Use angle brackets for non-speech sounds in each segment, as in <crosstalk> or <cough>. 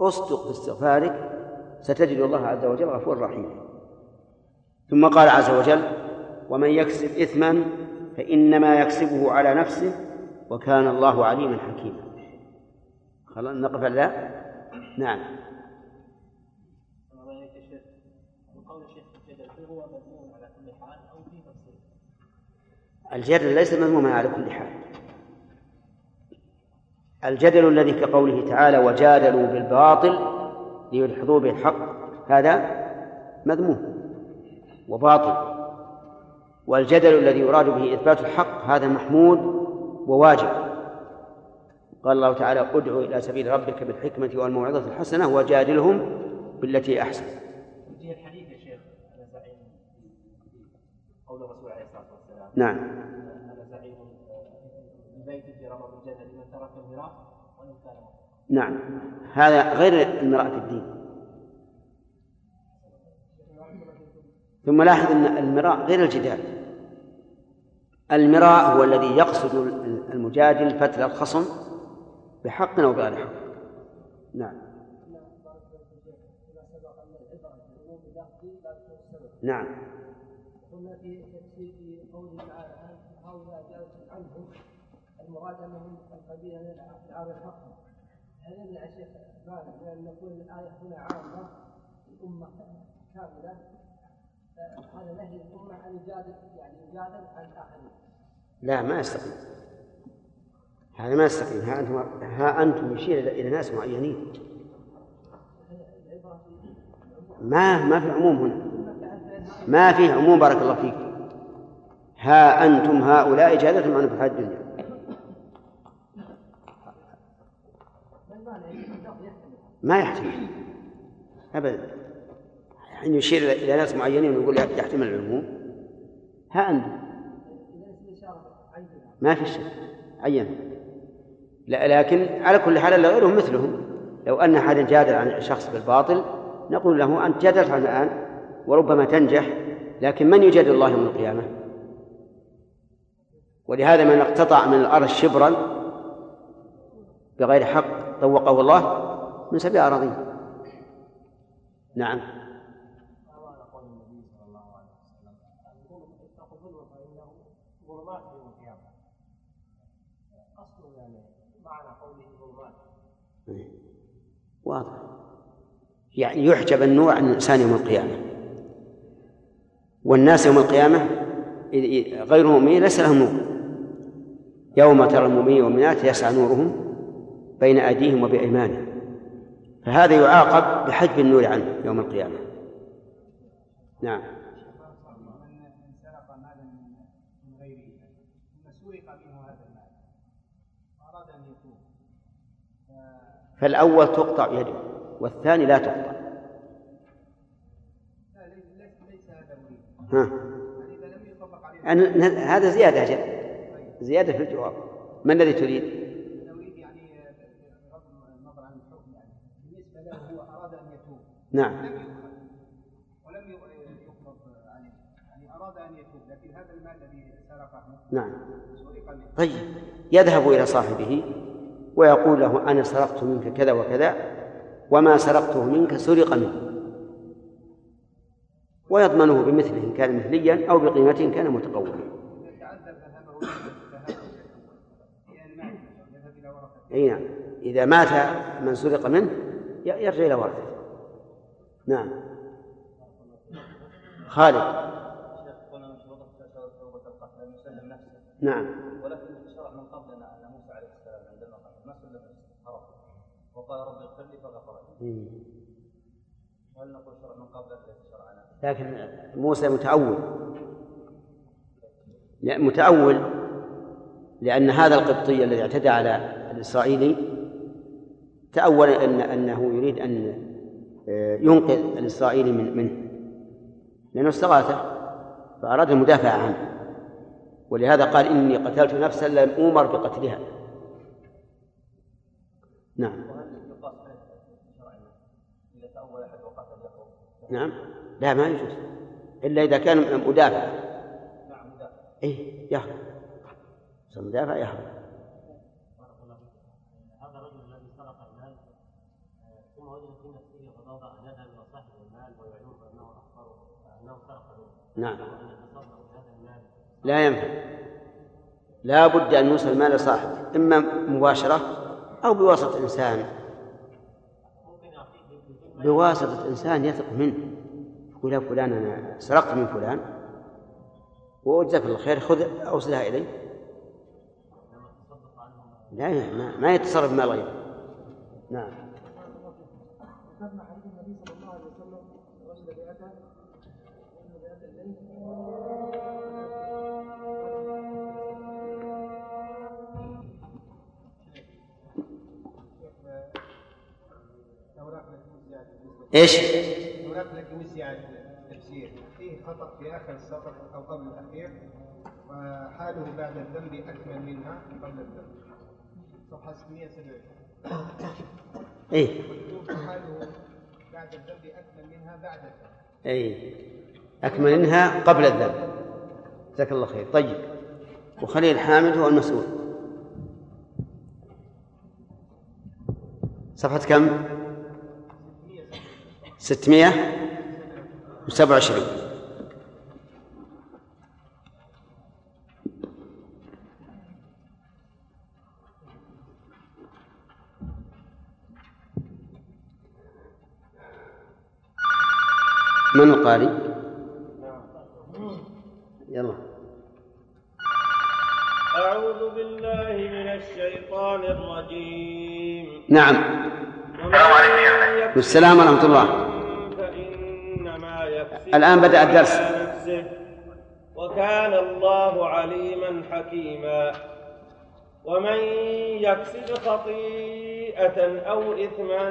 أصدق في استغفارك ستجد الله عز وجل غفورا رحيما ثم قال عز وجل ومن يكسب إثما فإنما يكسبه على نفسه وكان الله عليما حكيما. خلاص نقف لا نعم. الجدل ليس مذموما على كل حال. الجدل الذي كقوله تعالى وجادلوا بالباطل ليدحضوا به الحق هذا مذموم وباطل. والجدل الذي يراد به إثبات الحق هذا محمود وواجب. قال الله تعالى ادع إلى سبيل ربك بالحكمة والموعظة الحسنة وجادلهم بالتي أحسن. الحديث يا شيخ قول الرسول عليه الصلاة والسلام. نعم. الميراث وإن كان نعم. هذا غير المراءة في الدين. ثم لاحظ أن المراء غير الجدال. المراء هو الذي يقصد المجادل فتل الخصم بحق أو بغير حق. نعم. نعم. قلنا في تفسير قوله تعالى هؤلاء جاءت عنهم المراد انهم القبيله من العاب الحق هل يمنع الشيخ مالك لأن نقول الآية هنا عامة الأمة كاملة. هذا نهي الأمة أن يجادل يعني يجادل عن الآخرين لا ما يستقيم. هذا ما يستقيم. ها أنتم ها أنتم يشير إلى ناس معينين. ما ما في عموم هنا. ما في عموم بارك الله فيك. ها أنتم هؤلاء جادلتم عن في الحياة الدنيا. ما يحتمل. أبدا حين يشير إلى ناس معينين ويقول يحتمل العموم. ها أنت. ما في شك. عين. لا لكن على كل حال غيرهم مثلهم. لو أن أحد جادل عن شخص بالباطل نقول له أنت جادلت عنه الآن وربما تنجح لكن من يجادل الله يوم القيامة؟ ولهذا من اقتطع من الأرض شبرا بغير حق طوقه الله من سبع أراضين. نعم. واضح. يعني يحجب النور عن الإنسان يوم القيامة. والناس يوم القيامة غير المؤمنين ليس لهم نور. يوم ترى المؤمنين والمؤمنات يسعى نورهم بين أيديهم وبأيمانهم. فهذا يعاقب بحجب النور عنه يوم القيامة نعم فالأول تقطع يده والثاني لا تقطع ها. هذا زيادة جد. زيادة في الجواب ما الذي تريد؟ أريد يعني بغض النظر عن الحكم يعني بالنسبة له هو أراد أن يتوب نعم. ولم يقبض عليه. يعني أراد أن يتوب لكن هذا المال الذي سرقه نعم. طيب. يذهب إلى صاحبه ويقول له أنا سرقت منك كذا وكذا وما سرقته منك سرق منه. ويضمنه بمثله إن كان مثليا أو بقيمته إن كان متقوما. أي نعم. إذا مات من سرق منه يرجع إلى ورثه نعم. خالد. نعم. وقال رب اغفر لي فغفر لي هل نقول من لكن موسى متأول. متأول لأن هذا القبطي الذي اعتدى على الإسرائيلي تأول أن أنه يريد أن ينقذ الإسرائيلي من منه. لأنه استغاثه فأراد المدافعة عنه. ولهذا قال إني قتلت نفسا لم أومر بقتلها. نعم. نعم. لا ما يجوز. إلا إذا كان مدافع نعم مدافع إيه يهرب. مدافع يهرب هذا الرجل الذي سرق المال ثم نعم. لا ينفع. لا بد أن يوصل المال لصاحبه إما مباشرة أو بواسطة إنسان. بواسطة إنسان يثق منه. يقول يا فلان أنا سرقت من فلان. وجزاك الله خير خذ أوصلها إلي لا ما, ما يتصرف مال غيره. نعم. إيش؟ هناك لكن التفسير فيه خطأ في آخر السطر أو قبل الأخير وحاله بعد الذنب أكمل منها قبل الذنب. صفحة 627 إيه. حاله بعد الذنب أكمل منها بعد الذنب. اي أكمل منها قبل الذنب. جزاك الله خير. طيب. وخليل حامد هو المسؤول. صفحة كم؟ ستمائة وسبعة وعشرين. من القارئ؟ يلا. أعوذ بالله من الشيطان الرجيم. نعم. والسلام ورحمة الله. الآن بدأ الدرس. وكان الله عليما حكيما ومن يكسب خطيئة أو إثما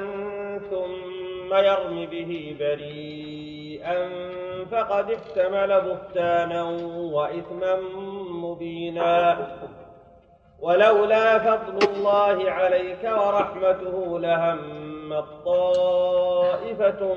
ثم يرم به بريئا فقد احتمل بهتانا وإثما مبينا ولولا فضل الله عليك ورحمته لهمت طائفة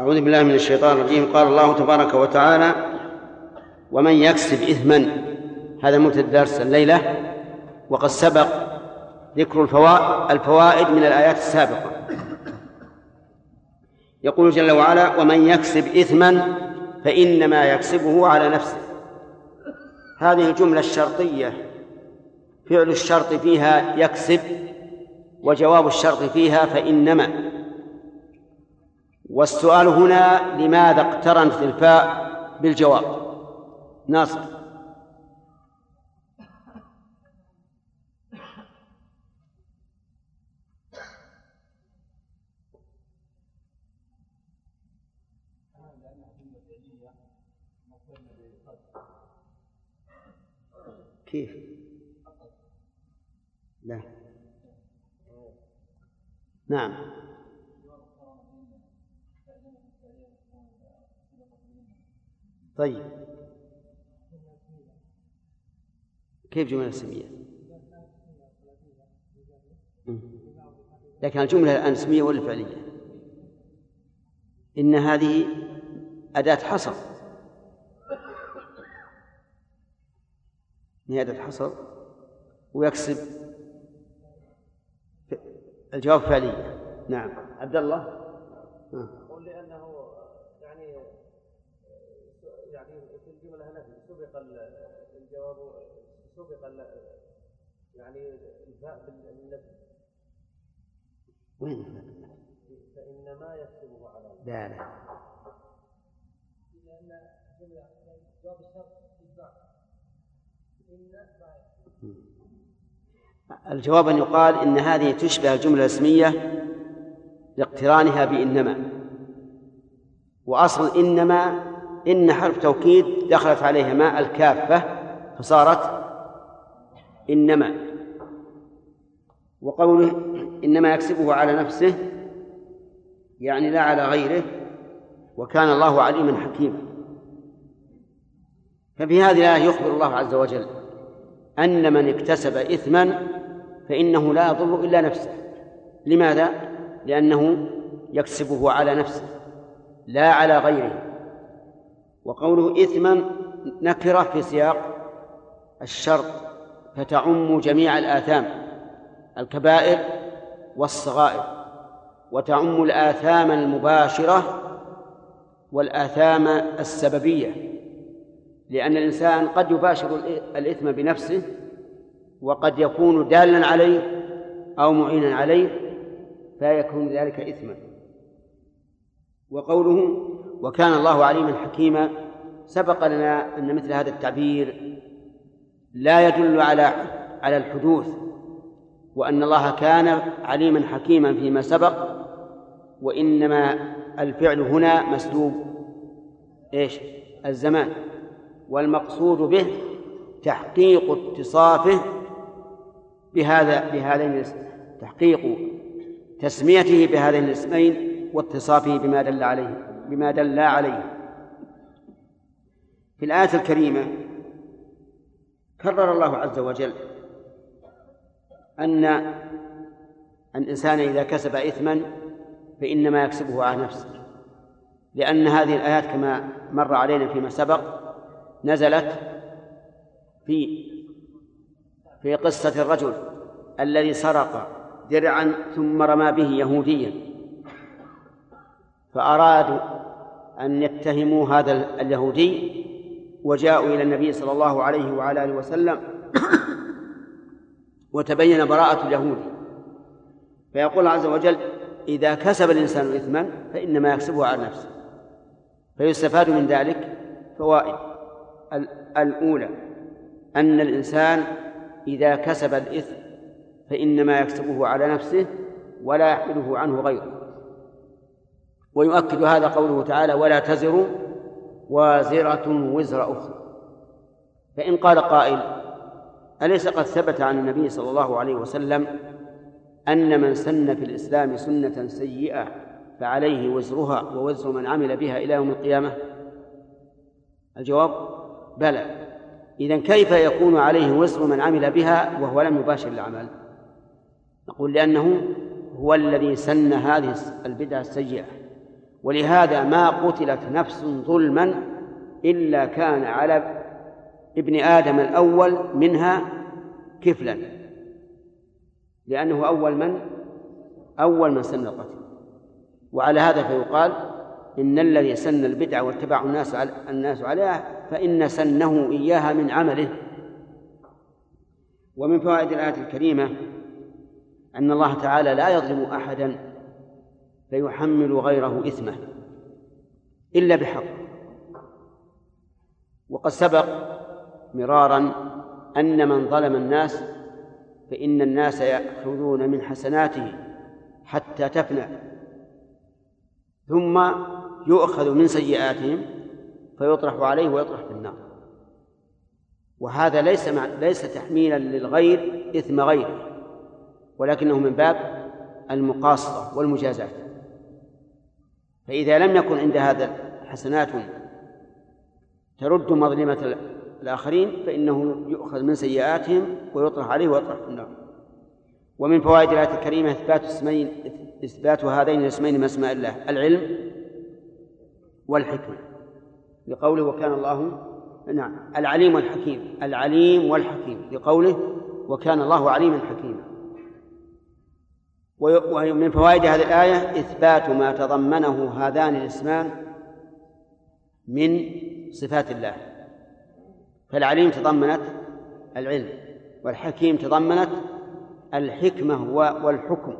أعوذ بالله من الشيطان الرجيم. قال الله تبارك وتعالى ومن يكسب إثما هذا مبتدأ الدرس الليلة. وقد سبق ذكر الفوائد من الآيات السابقة يقول جل وعلا ومن يكسب إثما فإنما يكسبه على نفسه هذه الجملة الشرطية. فعل الشرط فيها يكسب وجواب الشرط فيها فإنما. والسؤال هنا لماذا اقترنت الفاء بالجواب؟ ناصر. كيف؟ لا. نعم. طيب كيف جملة اسمية؟ لكن الجملة الآن اسمية ولا فعلية؟ إن هذه أداة حصر هي أداة حصر ويكسب الجواب فعلية نعم عبد الله ها. قل لأنه يعني يعني في الجملة نفي سبق ال- الجواب سبق يعني الفاء بالنفي وين فإنما يكسبه على. لا لا. لأن جملة جواب الشرط إن ما الجواب أن يقال إن هذه تشبه الجملة الاسمية لاقترانها بإنما. وأصل إنما إن حرف توكيد دخلت عليها ماء الكافة فصارت إنما وقوله إنما يكسبه على نفسه يعني لا على غيره وكان الله عليما حكيما. ففي هذه الآية يخبر الله عز وجل أن من اكتسب إثما فإنه لا يضر إلا نفسه. لماذا؟ لأنه يكسبه على نفسه لا على غيره. وقوله إثما نكرة في سياق الشرط. فتعم جميع الآثام الكبائر والصغائر وتعم الآثام المباشرة والآثام السببية لأن الإنسان قد يباشر الإثم بنفسه وقد يكون دالا عليه أو معينا عليه فيكون ذلك إثما. وقوله وكان الله عليما حكيما سبق لنا أن مثل هذا التعبير لا يدل على على الحدوث وأن الله كان عليما حكيما فيما سبق وإنما الفعل هنا مسلوب. إيش؟ الزمان. والمقصود به تحقيق اتصافه بهذا بهذين تحقيق تسميته بهذين الاسمين واتصافه بما دل عليه بما دل عليه. في الآية الكريمة كرر الله عز وجل أن الإنسان إذا كسب إثما فإنما يكسبه على نفسه. لأن هذه الآيات كما مر علينا فيما سبق نزلت في في قصة الرجل الذي سرق درعا ثم رمى به يهوديا. فأرادوا أن يتهموا هذا اليهودي وجاءوا إلى النبي صلى الله عليه وعلى آله وسلم وتبين براءة اليهودي فيقول عز وجل إذا كسب الإنسان إثما فإنما يكسبه على نفسه. فيستفاد من ذلك فوائد. الأولى أن الإنسان إذا كسب الإثم فإنما يكسبه على نفسه ولا يحمله عنه غيره. ويؤكد هذا قوله تعالى ولا تزر وازرة وزر أخرى. فإن قال قائل أليس قد ثبت عن النبي صلى الله عليه وسلم أن من سن في الإسلام سنة سيئة فعليه وزرها ووزر من عمل بها إلى يوم القيامة؟ الجواب بلى. إذا كيف يكون عليه وزر من عمل بها وهو لم يباشر العمل؟ نقول لأنه هو الذي سن هذه البدعة السيئة. ولهذا ما قتلت نفس ظلما إلا كان على ابن آدم الأول منها كفلا. لأنه أول من؟ أول من سن القتل. وعلى هذا فيقال إن الذي سن البدعة واتبع الناس الناس عليها فإن سنه إياها من عمله. ومن فوائد الآية الكريمة أن الله تعالى لا يظلم أحدا فيحمل غيره إثمه إلا بحق. وقد سبق مرارا أن من ظلم الناس فإن الناس يأخذون من حسناته حتى تفنى ثم يؤخذ من سيئاتهم فيطرح عليه ويطرح في النار. وهذا ليس مع ليس تحميلا للغير إثم غيره ولكنه من باب المقاصة والمجازات فإذا لم يكن عند هذا حسنات ترد مظلمة الآخرين فإنه يؤخذ من سيئاتهم ويطرح عليه ويطرح في النار. ومن فوائد الآية الكريمة إثبات اسمين إثبات هذين الاسمين من أسماء الله العلم والحكمة. لقوله وكان الله نعم العليم والحكيم العليم والحكيم. لقوله وكان الله عليما حكيما. ومن فوائد هذه الآية إثبات ما تضمنه هذان الاسمان من صفات الله. فالعليم تضمنت العلم والحكيم تضمنت الحكمة والحكم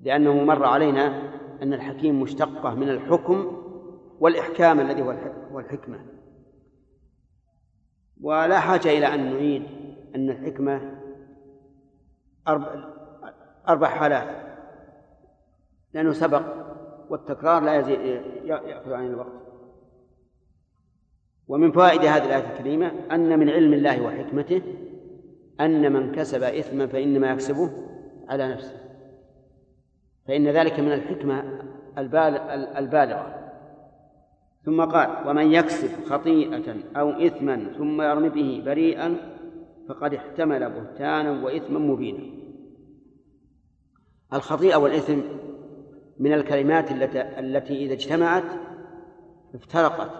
لأنه مر علينا أن الحكيم مشتقة من الحكم والإحكام الذي هو الحكمة. ولا حاجة إلى أن نعيد أن الحكمة أربع, أربع حالات. لأنه سبق والتكرار لا يأخذ عن الوقت. ومن فوائد هذه الآية الكريمة أن من علم الله وحكمته أن من كسب إثما فإنما يكسبه على نفسه. فإن ذلك من الحكمة البالغة. ثم قال ومن يكسب خطيئة أو إثما ثم يرمي به بريئا فقد احتمل بهتانا وإثما مبينا. الخطيئة والإثم من الكلمات التي, إذا اجتمعت افترقت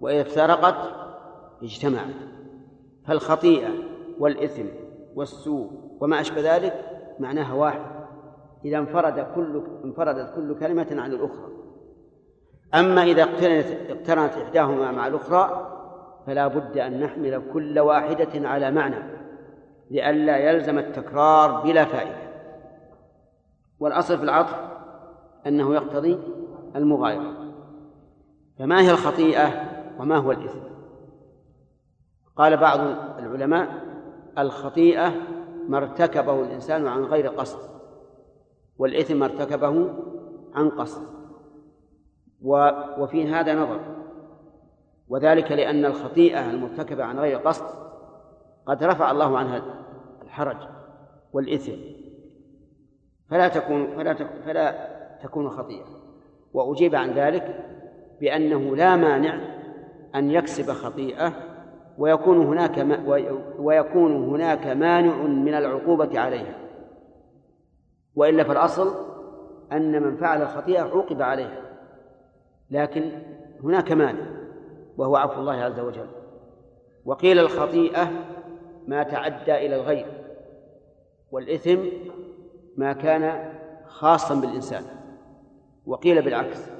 وإذا افترقت اجتمعت. فالخطيئة والإثم والسوء وما أشبه ذلك معناها واحد. إذا انفرد كل انفردت كل كلمة عن الأخرى. أما إذا اقترنت اقترنت إحداهما مع الأخرى فلا بد أن نحمل كل واحدة على معنى لئلا يلزم التكرار بلا فائدة. والأصل في العطف أنه يقتضي المغايرة. فما هي الخطيئة وما هو الإثم؟ قال بعض العلماء الخطيئة ما ارتكبه الإنسان عن غير قصد والإثم ما ارتكبه عن قصد. وفي هذا نظر. وذلك لأن الخطيئة المرتكبة عن غير قصد قد رفع الله عنها الحرج والإثم. فلا تكون فلا تكون فلا تكون خطيئة. وأجيب عن ذلك بأنه لا مانع أن يكسب خطيئة ويكون هناك ويكون هناك مانع من العقوبة عليها. وإلا فالأصل أن من فعل الخطيئة عوقب عليها. لكن هناك مانع وهو عفو الله عز وجل. وقيل الخطيئة ما تعدى إلى الغير والإثم ما كان خاصا بالإنسان وقيل بالعكس.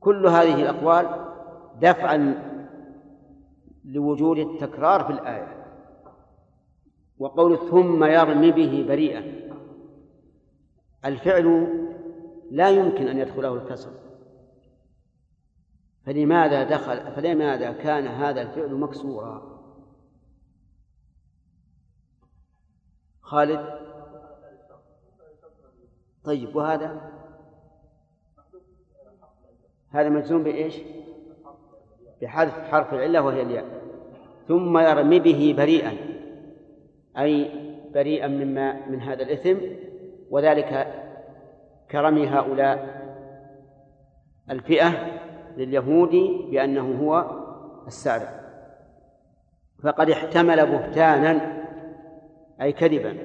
كل هذه الأقوال دفعا لوجود التكرار في الآية وقول ثم يرمي به بريئا. الفعل لا يمكن أن يدخله الكسر. فلماذا دخل فلماذا كان هذا الفعل مكسورا؟ خالد طيب وهذا؟ هذا مجزوم بإيش؟ بحذف حرف العلة وهي الياء. ثم يرمي به بريئا أي بريئا مما من هذا الإثم وذلك كرمي هؤلاء الفئة لليهود بأنه هو السارق فقد احتمل بهتانا أي كذبا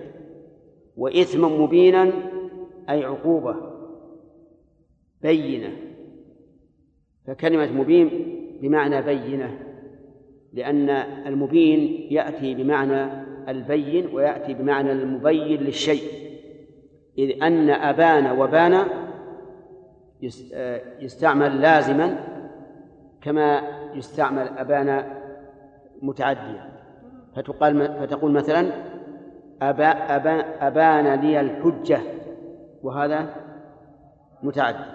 وإثما مبينا أي عقوبة بينة. فكلمة مبين بمعنى بينة لأن المبين يأتي بمعنى البين ويأتي بمعنى المبين للشيء. إذ أن أبان وبان يستعمل لازما كما يستعمل أبان متعديا. فتقال فتقول مثلا أبا أبا أبان لي الحجة. وهذا متعدي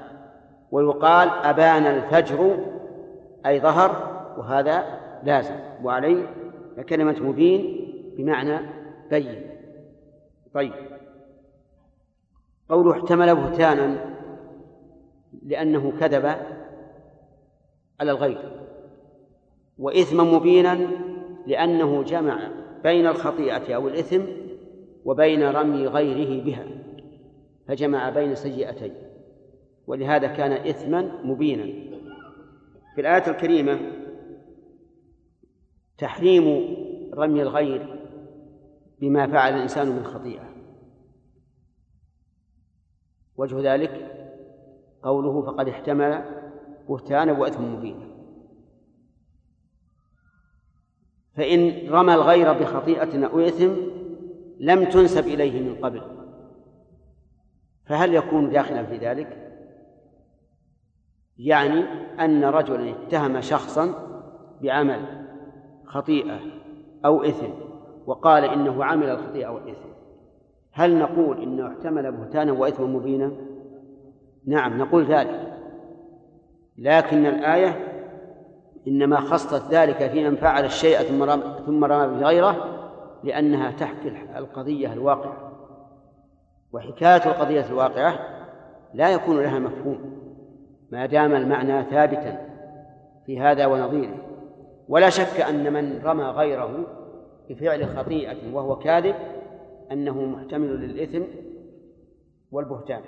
ويقال أبان الفجر أي ظهر وهذا لازم. وعليه كلمة مبين بمعنى بين. طيب. قوله احتمل بهتانا لأنه كذب على الغير. وإثما مبينا لأنه جمع بين الخطيئة أو الإثم وبين رمي غيره بها. فجمع بين سيئتين. ولهذا كان إثما مبينا. في الآية الكريمة تحريم رمي الغير بما فعل الإنسان من خطيئة. وجه ذلك قوله فقد احتمل بهتانا وإثما مبينا فإن رمى الغير بخطيئة أو إثم لم تنسب إليه من قبل. فهل يكون داخلا في ذلك؟ يعني أن رجلا اتهم شخصا بعمل خطيئة أو إثم وقال إنه عمل الخطيئة أو الإثم هل نقول إنه احتمل بهتانا وإثما مبينا؟ نعم نقول ذلك لكن الآية إنما خصت ذلك في من فعل الشيء ثم رمى بغيره لأنها تحكي القضية الواقعة وحكاية القضية الواقعة لا يكون لها مفهوم ما دام المعنى ثابتا في هذا ونظيره. ولا شك أن من رمى غيره بفعل خطيئة وهو كاذب أنه محتمل للإثم والبهتان.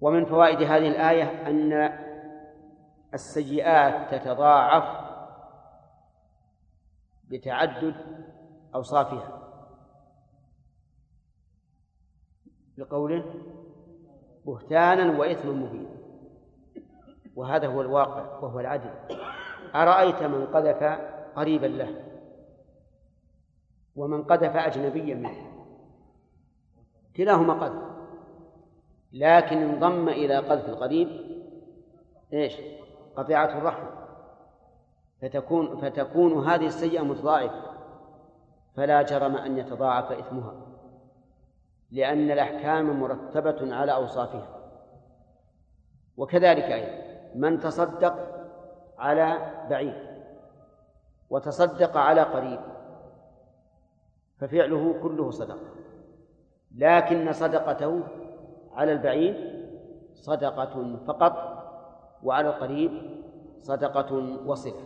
ومن فوائد هذه الآية أن السيئات تتضاعف بتعدد أوصافها. بقوله بهتانا وإثما مبينا وهذا هو الواقع وهو العدل. أرأيت من قذف قريبا له ومن قذف أجنبيا منه. كلاهما قذف. لكن انضم إلى قذف القريب إيش؟ قطيعة الرحم. فتكون فتكون هذه السيئة متضاعفة. فلا جرم أن يتضاعف إثمها. لأن الأحكام مرتبة على أوصافها. وكذلك أيضا من تصدق على بعيد وتصدق على قريب ففعله كله صدقة لكن صدقته على البعيد صدقة فقط وعلى القريب صدقة وصلة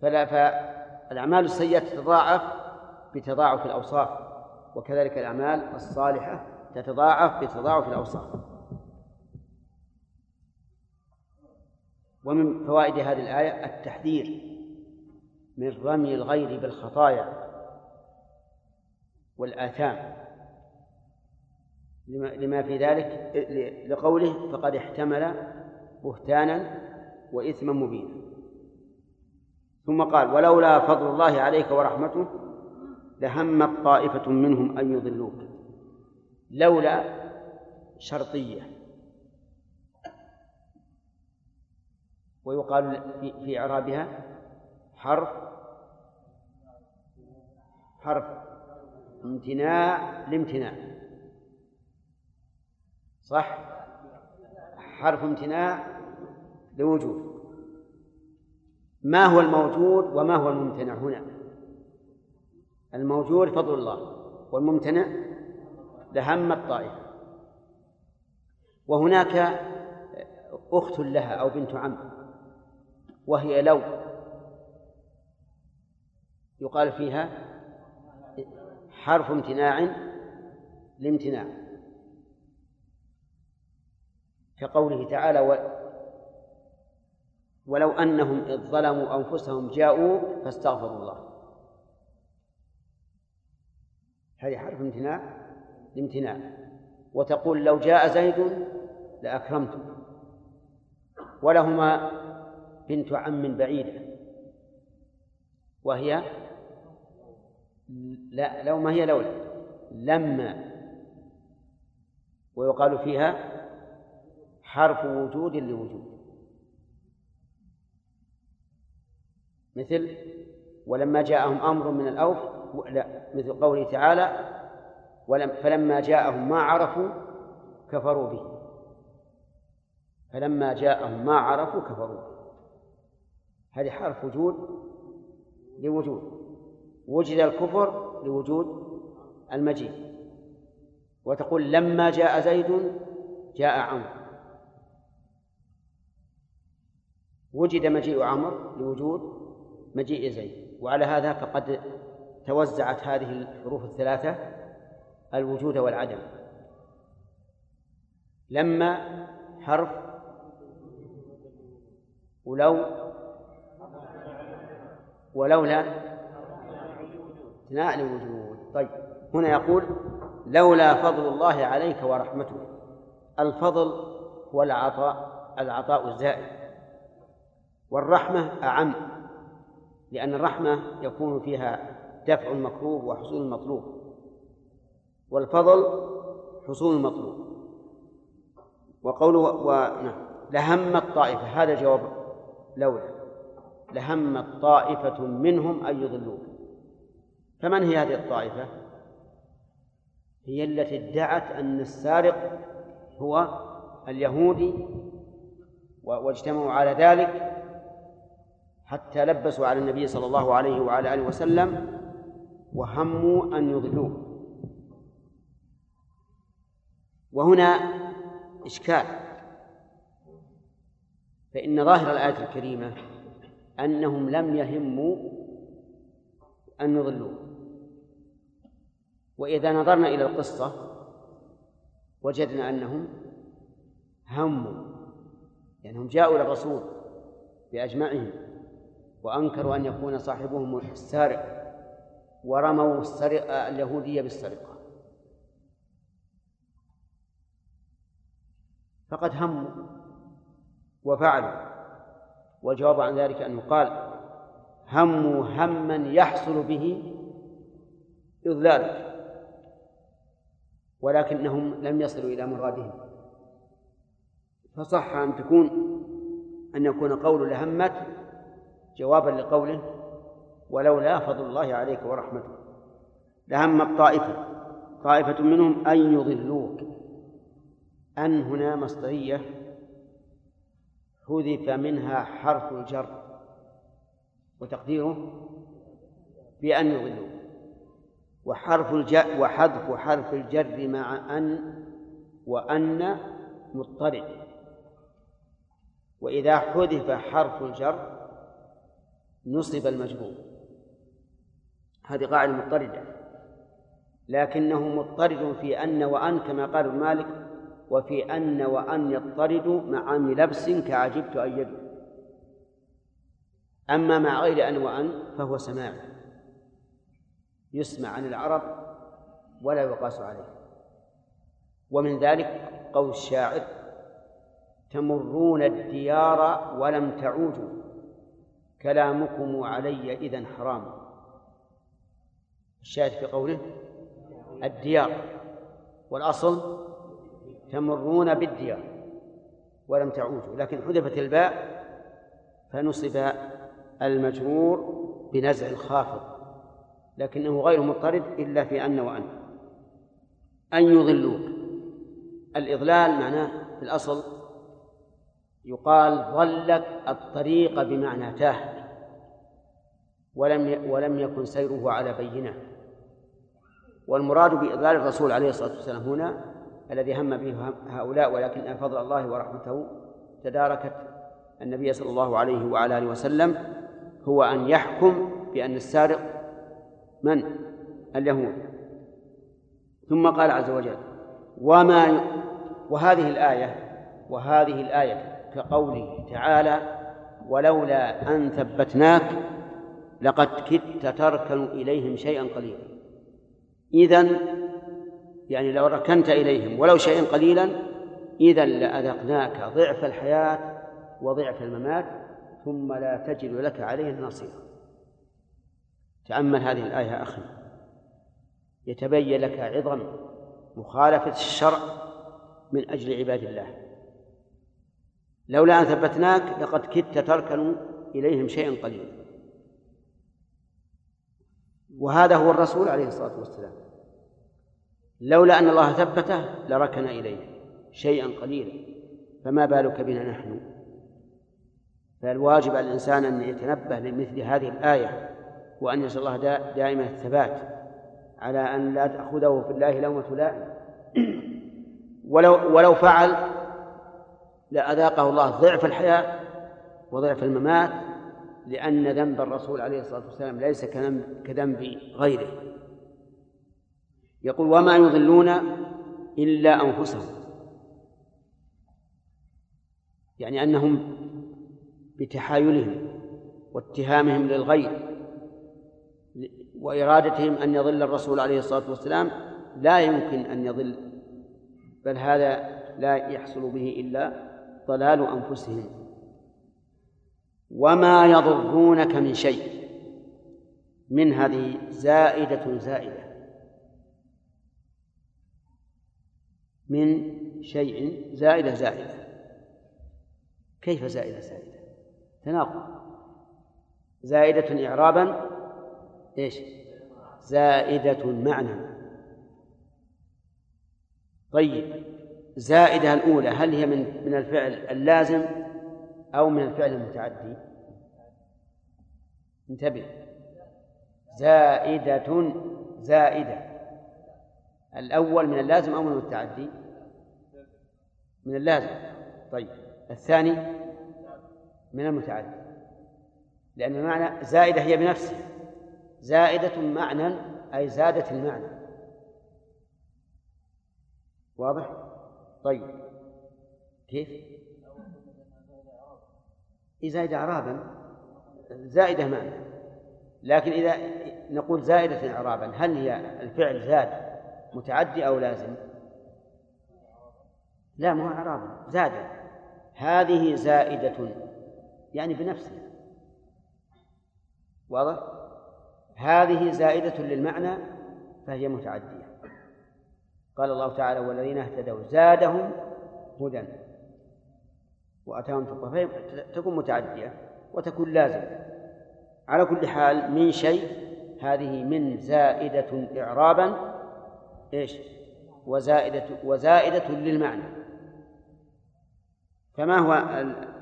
فلا فالأعمال السيئة تتضاعف بتضاعف الأوصاف. وكذلك الأعمال الصالحة تتضاعف بتضاعف الأوصاف. ومن فوائد هذه الآية التحذير من رمي الغير بالخطايا والآثام. لما في ذلك لقوله فقد احتمل بهتانا وإثما مبينا. ثم قال ولولا فضل الله عليك ورحمته لهمت طائفة منهم أن يضلوك. لولا شرطية. ويقال في إعرابها حرف حرف امتناع لامتناع. صح؟ حرف امتناع لوجود. ما هو الموجود وما هو الممتنع هنا؟ الموجود فضل الله والممتنع لهم الطائفة. وهناك أخت لها أو بنت عم وهي لو يقال فيها حرف امتناع لامتناع كقوله تعالى ولو أنهم إذ ظلموا أنفسهم جاءوا فاستغفروا الله. هذه حرف امتناع لامتناع وتقول لو جاء زيد لأكرمته. ولهما بنت عم بعيدة. وهي لا لو ما هي لولا. لما. ويقال فيها حرف وجود لوجود. مثل ولما جاءهم أمر من الأوف لا. مثل قوله تعالى ولم فلما جاءهم ما عرفوا كفروا به. فلما جاءهم ما عرفوا كفروا به. هذه حرف وجود لوجود. وجد الكفر لوجود المجيء. وتقول لما جاء زيد جاء عمرو. وجد مجيء عمرو لوجود مجيء زيد. وعلى هذا فقد توزعت هذه الحروف الثلاثة الوجود والعدم. لما حرف ولو ولولا امتناع للوجود طيب هنا يقول لولا فضل الله عليك ورحمته. الفضل هو العطاء العطاء الزائد والرحمة أعم لأن الرحمة يكون فيها دفع المكروه وحصول المطلوب والفضل حصول المطلوب وقوله و... نعم. لهم الطائفة هذا جواب لولا لهم طائفة منهم أن يضلوك. فمن هي هذه الطائفة؟ هي التي ادعت أن السارق هو اليهودي واجتمعوا على ذلك حتى لبسوا على النبي صلى الله عليه وعلى آله وسلم وهموا أن يضلوه. وهنا إشكال. فإن ظاهر الآية الكريمة أنهم لم يهموا أن يضلوه. وإذا نظرنا إلى القصة وجدنا أنهم هموا لأنهم جاءوا إلى الرسول بأجمعهم وأنكروا أن يكون صاحبهم السارق. ورموا السرقة اليهودية بالسرقة. فقد هموا وفعلوا والجواب عن ذلك أن يقال هموا هما يحصل به إضلالك ولكنهم لم يصلوا إلى مرادهم. فصح أن تكون أن يكون قول لهمت جوابا لقوله ولولا فضل الله عليك ورحمته لهمت طائفة طائفة منهم أن يضلوك. أن هنا مصدرية حذف منها حرف الجر وتقديره بأن يضلوك. وحرف الجر وحذف حرف الجر مع أن وأن مضطرد وإذا حذف حرف الجر نصب المجرور هذه قاعدة مضطردة. لكنه مضطرد في أن وأن كما قال مالك وفي أن وأن يضطرد مع لبس كعجبت أن يدعو. أما مع غير أن وأن فهو سماعي يسمع عن العرب ولا يقاس عليه. ومن ذلك قول الشاعر تمرون الديار ولم تعودوا. كلامكم علي إذا حرام. الشاهد في قوله الديار والأصل تمرون بالديار ولم تعودوا لكن حذفت الباء فنصب المجرور بنزع الخافض لكنه غير مضطرد إلا في أن وأن. أن يضلوك. الإضلال معناه في الأصل يقال ضلك الطريق بمعنى تاه ولم ولم يكن سيره على بينة. والمراد بإضلال الرسول عليه الصلاة والسلام هنا الذي هم به هؤلاء ولكن فضل الله ورحمته تداركت النبي صلى الله عليه وعلى آله وسلم هو أن يحكم بأن السارق من؟ اليهود. ثم قال عز وجل وما وهذه الآية وهذه الآية كقوله تعالى ولولا أن ثبتناك لقد كدت تركن إليهم شيئا قليلا إذن يعني لو ركنت إليهم ولو شيئا قليلا إذا لأذقناك ضعف الحياة وضعف الممات ثم لا تجد لك عليهم نصيرا. تأمل هذه الآية أخي. يتبين لك عظم مخالفة الشرع من أجل عباد الله. لولا أن ثبتناك لقد كدت تركن إليهم شيئا قليلا. وهذا هو الرسول عليه الصلاة والسلام. لولا أن الله ثبته لركن إليه شيئا قليلا. فما بالك بنا نحن؟ فالواجب على الإنسان أن يتنبه لمثل هذه الآية وأن يسأل الله دائما الثبات على أن لا تأخذه في الله لومة لائم. ولو ولو فعل لأذاقه الله ضعف الحياة وضعف الممات لأن ذنب الرسول عليه الصلاة والسلام ليس كذنب غيره. يقول وما يضلون إلا أنفسهم. يعني أنهم بتحايلهم واتهامهم للغير وإرادتهم أن يضل الرسول عليه الصلاة والسلام. لا يمكن أن يضل بل هذا لا يحصل به إلا ضلال أنفسهم. وما يضرونك من شيء. من هذه زائدة زائدة. من شيء زائدة زائدة. كيف زائدة زائدة؟ تناقض. زائدة إعرابا إيش؟ زائدة معنى. طيب زائدة الأولى هل هي من من الفعل اللازم أو من الفعل المتعدي؟ انتبه. زائدة زائدة. الأول من اللازم أو من المتعدي؟ من اللازم. طيب. الثاني؟ من المتعدي. لأن المعنى زائدة هي بنفسها. زائدة معنى أي زادت المعنى. واضح؟ طيب. كيف؟ إيه زائدة إعرابا زائدة معنى لكن إذا نقول زائدة إعرابا هل هي الفعل زاد متعدي أو لازم؟ لا مو إعرابا زاد. هذه زائدة يعني بنفسها. واضح؟ هذه زائدة للمعنى فهي متعدية. قال الله تعالى والذين اهتدوا زادهم هدى. وأتاهم تقوى تكون متعدية. وتكون لازمة على كل حال من شيء هذه من زائدة إعرابا إيش؟ وزائدة وزائدة للمعنى. فما هو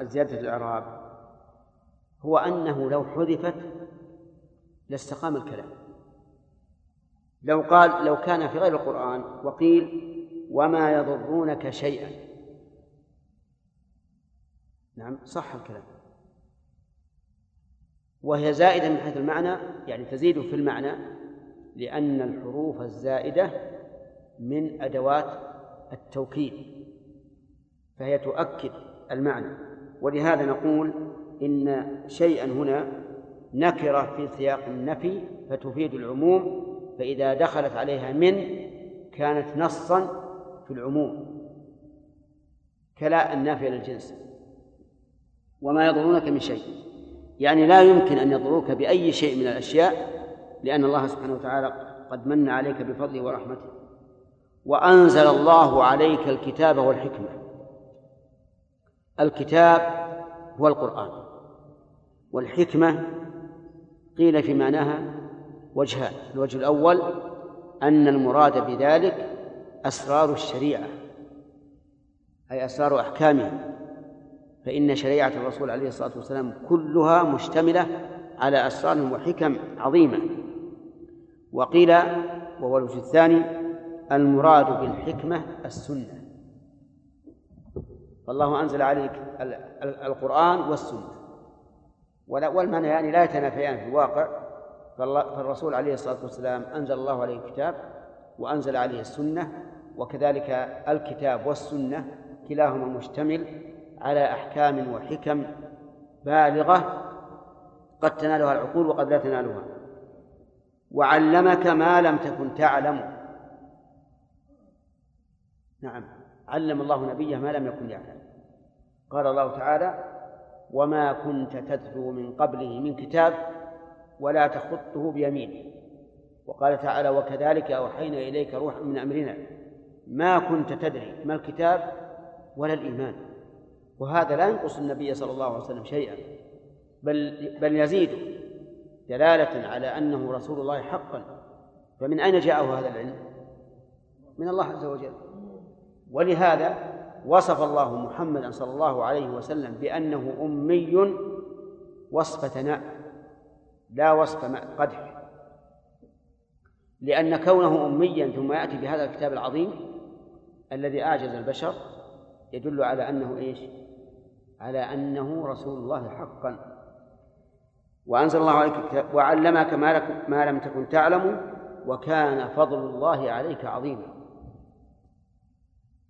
الزيادة الإعراب؟ هو أنه لو حذفت لاستقام الكلام. لو قال لو كان في غير القرآن وقيل وما يضرونك شيئا. نعم صح الكلام. وهي زائدة من حيث المعنى يعني تزيد في المعنى لأن الحروف الزائدة من أدوات التوكيد فهي تؤكد المعنى. ولهذا نقول إن شيئا هنا نكرة في سياق النفي فتفيد العموم فإذا دخلت عليها من كانت نصا في العموم كلا النافية للجنس وما يضرونك من شيء. يعني لا يمكن أن يضروك بأي شيء من الأشياء لأن الله سبحانه وتعالى قد من عليك بفضله ورحمته. وأنزل الله عليك الكتاب والحكمة. الكتاب هو القرآن. والحكمة قيل في معناها وجهان. الوجه الأول أن المراد بذلك أسرار الشريعة أي أسرار أحكامها فإن شريعة الرسول عليه الصلاة والسلام كلها مشتملة على أسرار وحكم عظيمة. وقيل وهو الوجه الثاني المراد بالحكمة السنة. فالله أنزل عليك القرآن والسنة. والمعنى يعني لا يتنافيان في الواقع. فالرسول عليه الصلاة والسلام أنزل الله عليه الكتاب وأنزل عليه السنة وكذلك الكتاب والسنة كلاهما مشتمل على أحكام وحكم بالغة قد تنالها العقول وقد لا تنالها. وعلمك ما لم تكن تعلم. نعم. علم الله نبيه ما لم يكن يعلم. قال الله تعالى وما كنت تتلو من قبله من كتاب ولا تخطه بيمينه وقال تعالى وكذلك أوحينا إليك روحا من أمرنا. ما كنت تدري ما الكتاب ولا الإيمان. وهذا لا ينقص النبي صلى الله عليه وسلم شيئا بل بل يزيده دلالة على أنه رسول الله حقا فمن أين جاءه هذا العلم؟ من الله عز وجل ولهذا وصف الله محمدا صلى الله عليه وسلم بأنه أمي وصف ثناء لا وصف قدح لأن كونه أميا ثم يأتي بهذا الكتاب العظيم الذي أعجز البشر يدل على أنه إيش؟ على أنه رسول الله حقا. وأنزل الله عليك وعلمك ما, لك ما لم تكن تعلم وكان فضل الله عليك عظيما.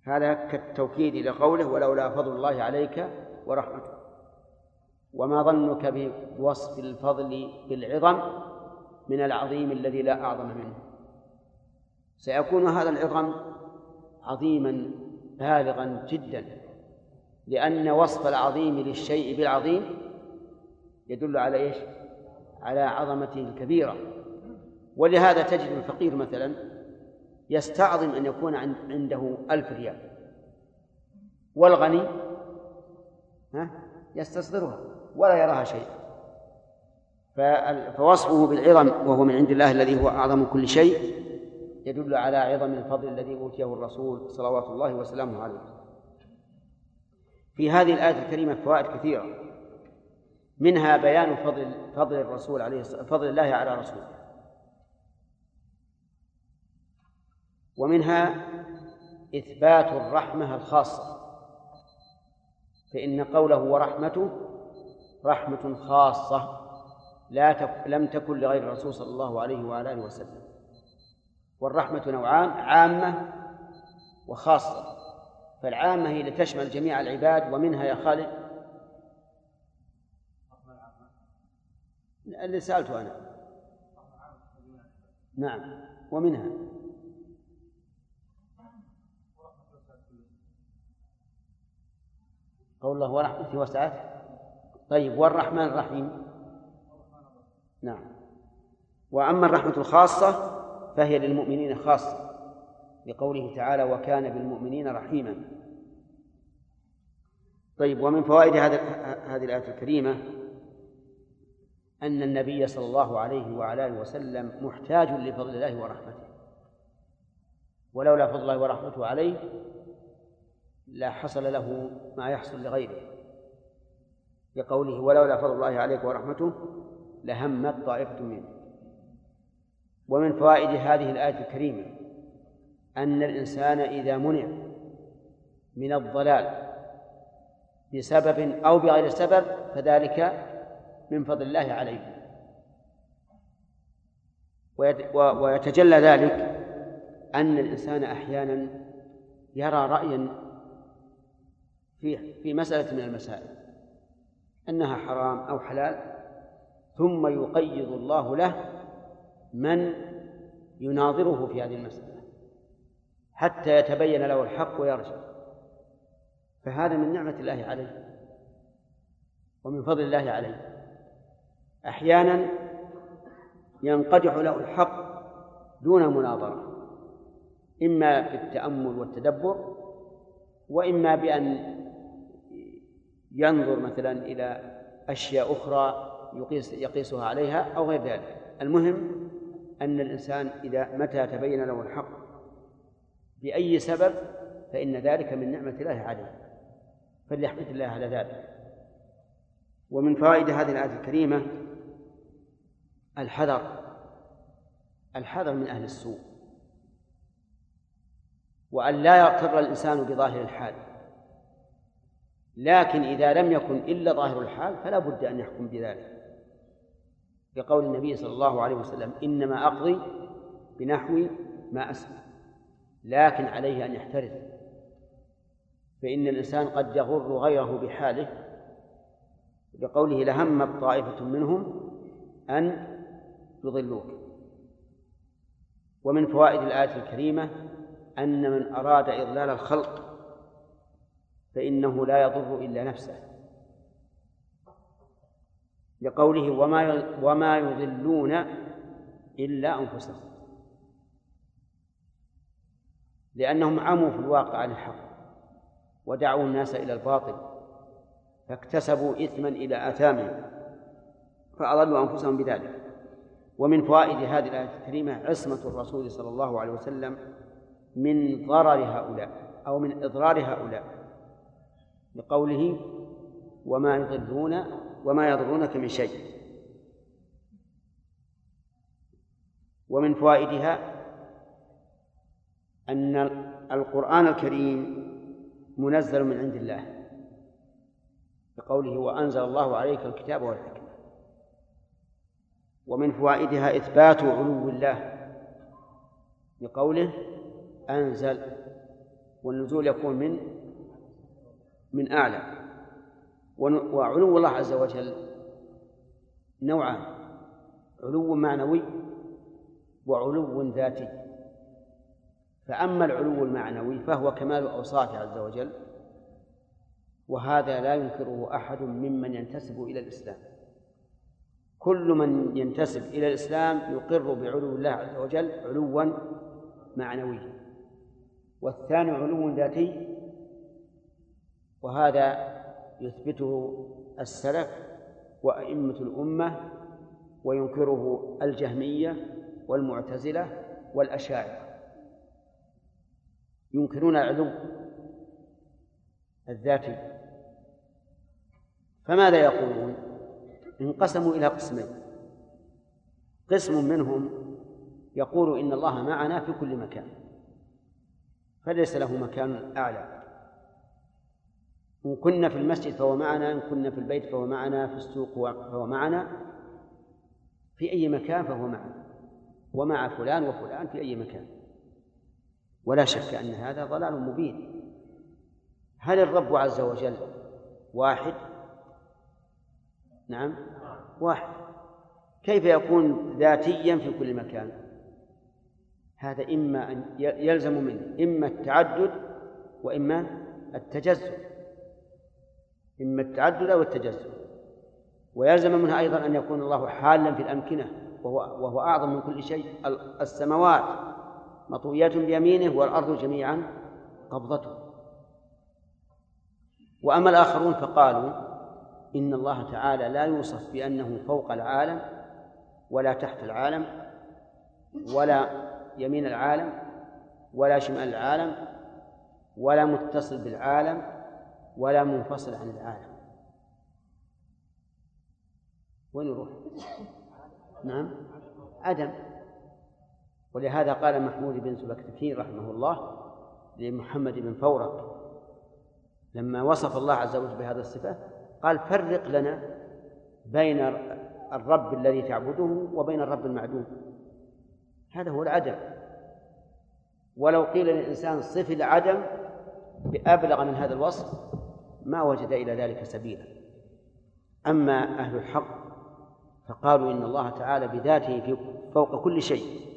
هذا كالتوكيد لقوله ولولا فضل الله عليك ورحمته وما ظنك بوصف الفضل بالعظم من العظيم الذي لا أعظم منه. سيكون هذا العظم عظيما بالغا جدا. لأن وصف العظيم للشيء بالعظيم يدل على إيش؟ على عظمته الكبيرة ولهذا تجد الفقير مثلا يستعظم أن يكون عنده ألف ريال. والغني ها؟ يستصغرها ولا يراها شيئا فوصفه بالعظم وهو من عند الله الذي هو أعظم كل شيء يدل على عظم الفضل الذي أوتيه الرسول صلوات الله وسلامه عليه. في هذه الآية الكريمة فوائد كثيرة. منها بيان فضل فضل الرسول عليه فضل الله على رسوله. ومنها إثبات الرحمة الخاصة. فإن قوله ورحمته رحمة خاصة لا تك لم تكن لغير الرسول صلى الله عليه وعلى آله وسلم. والرحمة نوعان عامة وخاصة. فالعامة هي لتشمل جميع العباد ومنها يا خالد. اللي سألته أنا. نعم. ومنها. قول الله ورحمته وسعت طيب والرحمن الرحيم. نعم. وأما الرحمة الخاصة فهي للمؤمنين خاصة. لقوله تعالى وكان بالمؤمنين رحيما. طيب ومن فوائد هذه هذه الآية الكريمة أن النبي صلى الله عليه وعلى آله وسلم محتاج لفضل الله ورحمته. ولولا فضل الله ورحمته عليه لا حصل له ما يحصل لغيره. بقوله ولولا فضل الله عليك ورحمته لهمت طائفة منه. ومن فوائد هذه الآية الكريمة أن الإنسان إذا منع من الضلال بسبب أو بغير سبب فذلك من فضل الله عليه. ويتجلى ذلك أن الإنسان أحيانا يرى رأيا في في مسألة من المسائل أنها حرام أو حلال ثم يقيض الله له من يناظره في هذه المسألة. حتى يتبين له الحق ويرجع. فهذا من نعمة الله عليه ومن فضل الله عليه. أحيانا ينقدح له الحق دون مناظرة إما بالتأمل والتدبر وإما بأن ينظر مثلا إلى أشياء أخرى يقيس يقيسها عليها أو غير ذلك. المهم أن الإنسان إذا متى تبين له الحق بأي سبب فإن ذلك من نعمة الله عليه فليحمد الله على ذلك. ومن فوائد هذه الآية الكريمة الحذر الحذر من أهل السوء وأن لا يغتر الإنسان بظاهر الحال لكن إذا لم يكن إلا ظاهر الحال فلا بد أن يحكم بذلك. بقول النبي صلى الله عليه وسلم إنما أقضي بنحو ما أسمع لكن عليه أن يحترز. فإن الإنسان قد يغر غيره بحاله بقوله لهمت طائفة منهم أن يضلوك. ومن فوائد الآية الكريمة أن من أراد إضلال الخلق فإنه لا يضر إلا نفسه. لقوله وما وما يضلون إلا أنفسهم. لأنهم عموا في الواقع عن الحق ودعوا الناس إلى الباطل فاكتسبوا إثما إلى آثامهم فأضلوا أنفسهم بذلك. ومن فوائد هذه الآية الكريمة عصمة الرسول صلى الله عليه وسلم من ضرر هؤلاء أو من إضرار هؤلاء بقوله وما يضرون وما يضرونك من شيء. ومن فوائدها أن القرآن الكريم منزل من عند الله بقوله وأنزل الله عليك الكتاب والحكمة. ومن فوائدها إثبات علو الله بقوله أنزل والنزول يكون من من أعلى. وعلو الله عز وجل نوعان علو معنوي وعلو ذاتي. فأما العلو المعنوي فهو كمال أوصافه عز وجل وهذا لا ينكره أحد ممن ينتسب إلى الإسلام. كل من ينتسب إلى الإسلام يقر بعلو الله عز وجل علوا معنويا. والثاني علو ذاتي وهذا يثبته السلف وأئمة الأمة وينكره الجهمية والمعتزلة والأشاعرة. ينكرون العلو الذاتي. فماذا يقولون؟ انقسموا إلى قسمين. قسم منهم يقول إن الله معنا في كل مكان فليس له مكان أعلى. إن كنا في المسجد فهو معنا إن كنا في البيت فهو معنا في السوق فهو معنا. في أي مكان فهو معنا. ومع فلان وفلان في أي مكان. ولا شك أن هذا ضلال مبين. هل الرب عز وجل واحد؟ نعم واحد. كيف يكون ذاتيا في كل مكان؟ هذا إما أن يلزم منه إما التعدد وإما التجزؤ. إما التعدد أو التجزؤ. ويلزم منها أيضا أن يكون الله حالا في الأمكنة وهو, وهو أعظم من كل شيء السماوات. مطويات بيمينه والأرض جميعا قبضته. وأما الآخرون فقالوا إن الله تعالى لا يوصف بأنه فوق العالم ولا تحت العالم ولا يمين العالم ولا شمال العالم ولا متصل بالعالم ولا منفصل عن العالم. وين يروح؟ نعم. عدم. ولهذا قال محمود بن سبكتكين رحمه الله لمحمد بن فورق لما وصف الله عز وجل بهذه الصفة قال فرق لنا بين الرب الذي تعبده وبين الرب المعدوم. هذا هو العدم. ولو قيل للإنسان صف العدم بأبلغ من هذا الوصف ما وجد إلى ذلك سبيلا. أما أهل الحق فقالوا إن الله تعالى بذاته فوق كل شيء.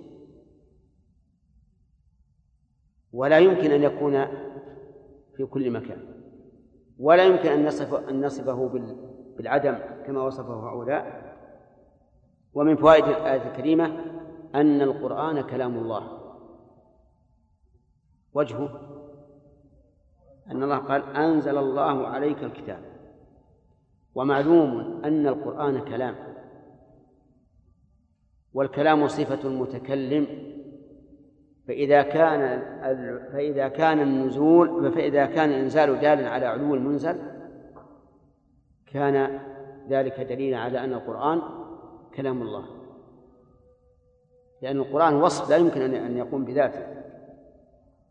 ولا يمكن أن يكون في كل مكان ولا يمكن أن نصف أن نصفه بالعدم كما وصفه هؤلاء. ومن فوائد الآية الكريمة أن القرآن كلام الله. وجهه أن الله قال أنزل الله عليك الكتاب. ومعلوم أن القرآن كلام. والكلام صفة المتكلم فإذا كان فإذا كان النزول فإذا كان الإنزال دالا على علو المنزل كان ذلك دليلا على أن القرآن كلام الله. لأن القرآن وصف لا يمكن أن يقوم بذاته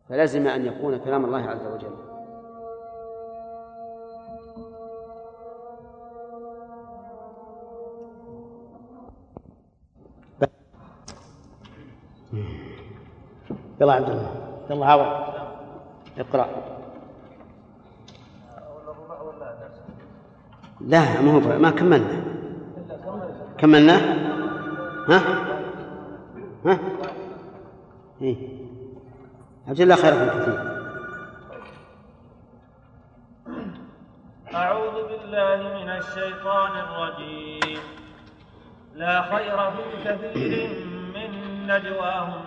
فلزم أن يكون كلام الله عز وجل. يلا عبد الله. يلا عوض اقرأ. لا ما هو ما كملنا. كملنا؟ ها؟ ها؟ إيه. عبد الله خيركم كثير. أعوذ بالله من الشيطان الرجيم. لا خير في كثير من نجواهم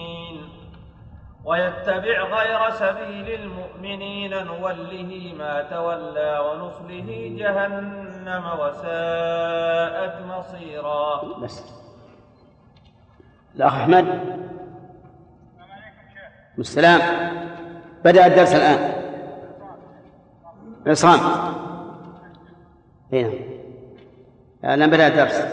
ويتبع غير سبيل المؤمنين نوله ما تولى ونصله جهنم وساءت مصيرا. بس. الأخ أحمد. والسلام بدأ الدرس الآن. عصام. هنا. الآن بدأ الدرس.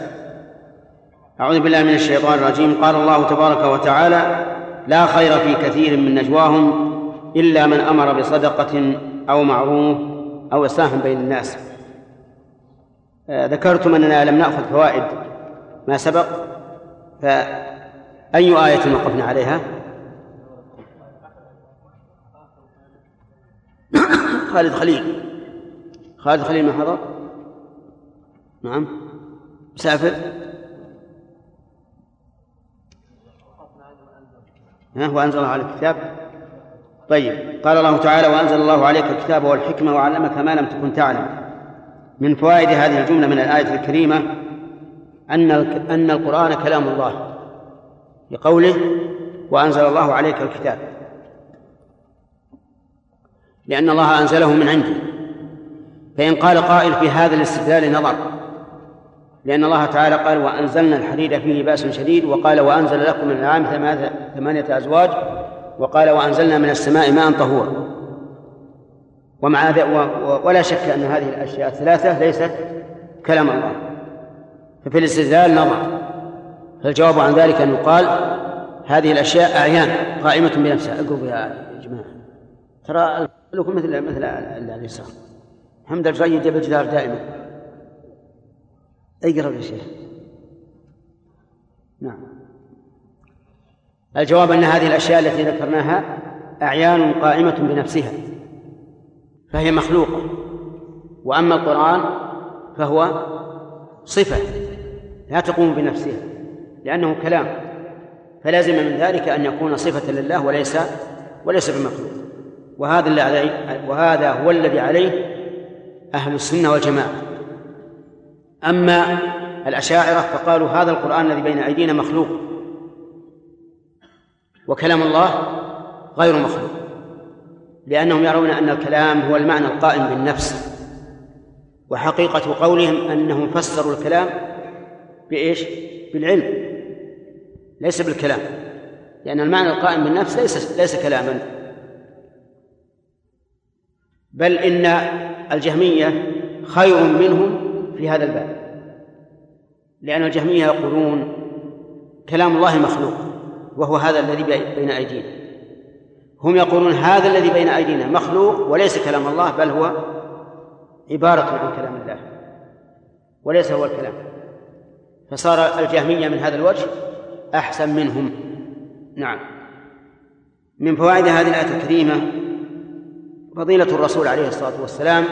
أعوذ بالله من الشيطان الرجيم. قال الله تبارك وتعالى لا خير في كثير من نجواهم إلا من أمر بصدقة أو معروف أو إصلاح بين الناس. آه، ذكرتم أننا لم نأخذ فوائد ما سبق فأي آية وقفنا عليها؟ <coughs> خالد خليل. خالد خليل ما حضر؟ نعم. مسافر؟ وأنزل الله عليك الكتاب؟ طيب قال الله تعالى وأنزل الله عليك الكتاب والحكمة وعلمك ما لم تكن تعلم. من فوائد هذه الجملة من الآية الكريمة أن أن القرآن كلام الله لقوله وأنزل الله عليك الكتاب. لأن الله أنزله من عنده. فإن قال قائل في هذا الاستدلال نظر. لأن الله تعالى قال وأنزلنا الحديد فيه بأس شديد وقال وأنزل لكم من العام ثمانية أزواج وقال وأنزلنا من السماء ماء طهورا ومع ولا شك أن هذه الأشياء الثلاثة ليست كلام الله. ففي الاستدلال نظر. فالجواب عن ذلك أن يقال هذه الأشياء أعيان قائمة بنفسها؟ اقربوا يا جماعة. ترى لكم مثل مثل اليسار حمد الجيد بالجدار دائما. اقرب يا شيخ. نعم. الجواب أن هذه الأشياء التي ذكرناها أعيان قائمة بنفسها. فهي مخلوقة. وأما القرآن فهو صفة لا تقوم بنفسها لأنه كلام. فلازم من ذلك أن يكون صفة لله وليس وليس بمخلوق. وهذا وهذا هو الذي عليه أهل السنة والجماعة. أما الأشاعرة فقالوا هذا القرآن الذي بين أيدينا مخلوق وكلام الله غير مخلوق لأنهم يرون أن الكلام هو المعنى القائم بالنفس وحقيقة قولهم أنهم فسروا الكلام بإيش؟ بالعلم ليس بالكلام لأن المعنى القائم بالنفس ليس ليس كلاما بل إن الجهمية خير منهم في هذا الباب. لأن الجهمية يقولون كلام الله مخلوق وهو هذا الذي بين أيدينا. هم يقولون هذا الذي بين أيدينا مخلوق وليس كلام الله بل هو عبارة عن كلام الله. وليس هو الكلام. فصار الجهمية من هذا الوجه أحسن منهم. نعم. من فوائد هذه الآية الكريمة فضيلة الرسول عليه الصلاة والسلام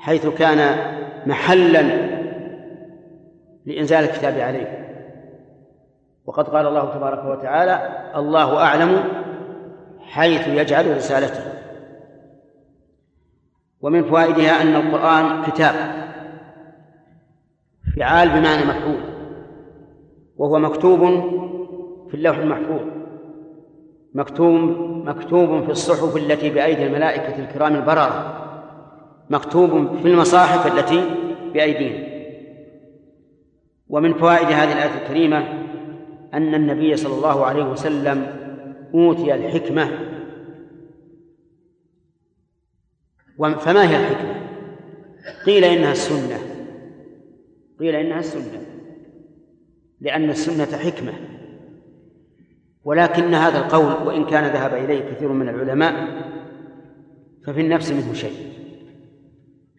حيث كان محلا لإنزال الكتاب عليه. وقد قال الله تبارك وتعالى الله أعلم حيث يجعل رسالته. ومن فوائدها أن القرآن كتاب فعال بمعنى مفعول وهو مكتوب في اللوح المحفوظ مكتوب مكتوب في الصحف التي بأيدي الملائكة الكرام البررة. مكتوب في المصاحف التي بأيدينا ومن فوائد هذه الآية الكريمة أن النبي صلى الله عليه وسلم أوتي الحكمة. فما هي الحكمة؟ قيل إنها السنة. قيل إنها السنة. لأن السنة حكمة. ولكن هذا القول وإن كان ذهب إليه كثير من العلماء ففي النفس منه شيء.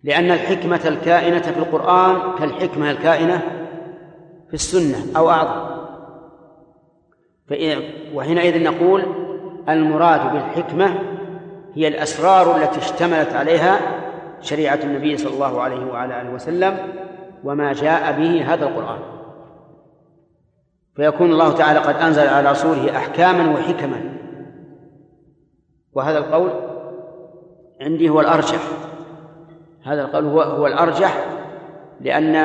لأن الحكمة الكائنة في القرآن كالحكمة الكائنة في السنة أو أعظم. وحينئذ نقول المراد بالحكمة هي الأسرار التي اشتملت عليها شريعة النبي صلى الله عليه وعلى آله وسلم وما جاء به هذا القرآن. فيكون الله تعالى قد أنزل على رسوله أحكاما وحكما. وهذا القول عندي هو الأرجح. هذا القول هو هو الأرجح لأن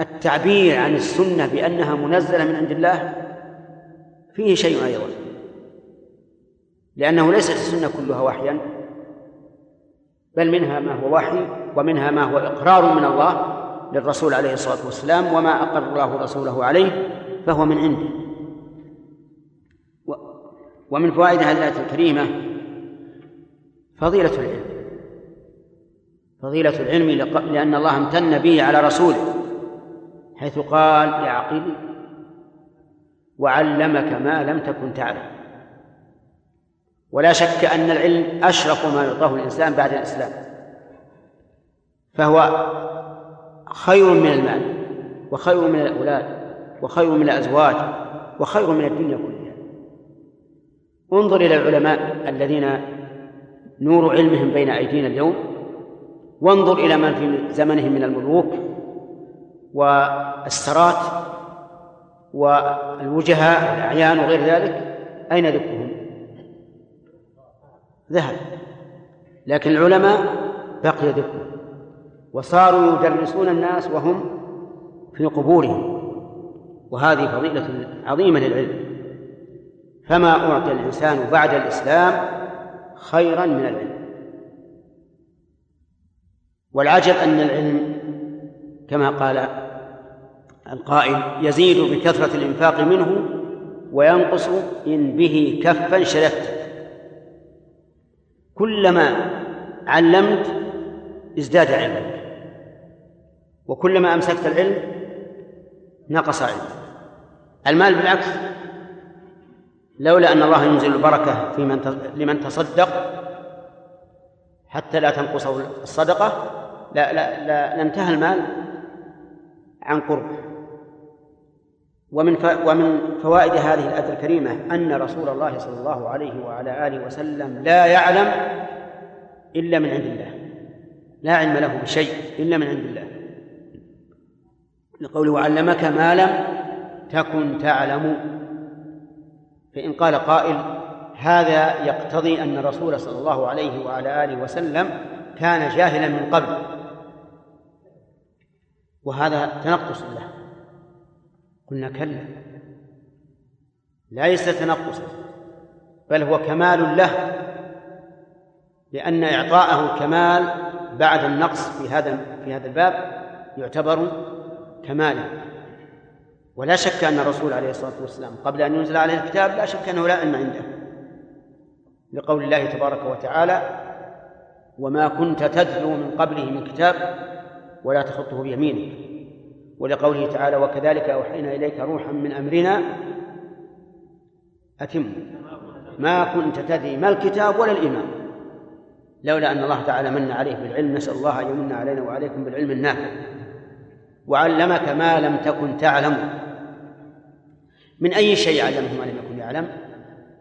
التعبير عن السنة بأنها منزلة من عند الله فيه شيء أيضا. لأنه ليست السنة كلها وحيا بل منها ما هو وحي ومنها ما هو إقرار من الله للرسول عليه الصلاة والسلام وما أقر الله رسوله عليه فهو من عنده. ومن فوائد هذه الآية الكريمة فضيلة العلم. فضيلة العلم لأن الله امتن به على رسوله حيث قال يا عقيل وعلمك ما لم تكن تعلم. ولا شك أن العلم أشرف ما يعطاه الإنسان بعد الإسلام فهو خير من المال وخير من الأولاد وخير من الأزواج وخير من الدنيا كلها. انظر إلى العلماء الذين نور علمهم بين أيدينا اليوم وانظر إلى من في زمنهم من الملوك والسرات والوجهاء والأعيان وغير ذلك أين ذكرهم؟ ذهب. لكن العلماء بقي ذكرهم وصاروا يدرسون الناس وهم في قبورهم. وهذه فضيلة عظيمة للعلم. فما أعطي الإنسان بعد الإسلام خيرا من العلم. والعجب أن العلم كما قال القائل يزيد بكثرة الإنفاق منه وينقص إن به كفا شلت كلما علمت ازداد علمك وكلما أمسكت العلم نقص علمه المال بالعكس لولا أن الله ينزل البركة في من لمن تصدق حتى لا تنقصه الصدقة لا لا لا لانتهى المال عن قرب. ومن ومن فوائد هذه الآية الكريمة أن رسول الله صلى الله عليه وعلى آله وسلم لا يعلم إلا من عند الله. لا علم له بشيء إلا من عند الله. لقوله وعلمك ما لم تكن تعلم فإن قال قائل هذا يقتضي أن الرسول صلى الله عليه وعلى آله وسلم كان جاهلا من قبل وهذا تنقص له. قلنا كلا. ليس تنقصا بل هو كمال له لأن إعطاءه الكمال بعد النقص في هذا في هذا الباب يعتبر كمالا. ولا شك أن الرسول عليه الصلاة والسلام قبل أن ينزل عليه الكتاب لا شك أنه لا علم عنده. لقول الله تبارك وتعالى وما كنت تتلو من قبله من كتاب ولا تخطه بيمينك. ولقوله تعالى وكذلك أوحينا إليك روحا من أمرنا أتم. ما كنت تدري ما الكتاب ولا الإيمان. لولا أن الله تعالى من عليه بالعلم نسأل الله أن يمن علينا وعليكم بالعلم النافع. وعلمك ما لم تكن تعلم. من أي شيء علمه ما لم يكن يعلم؟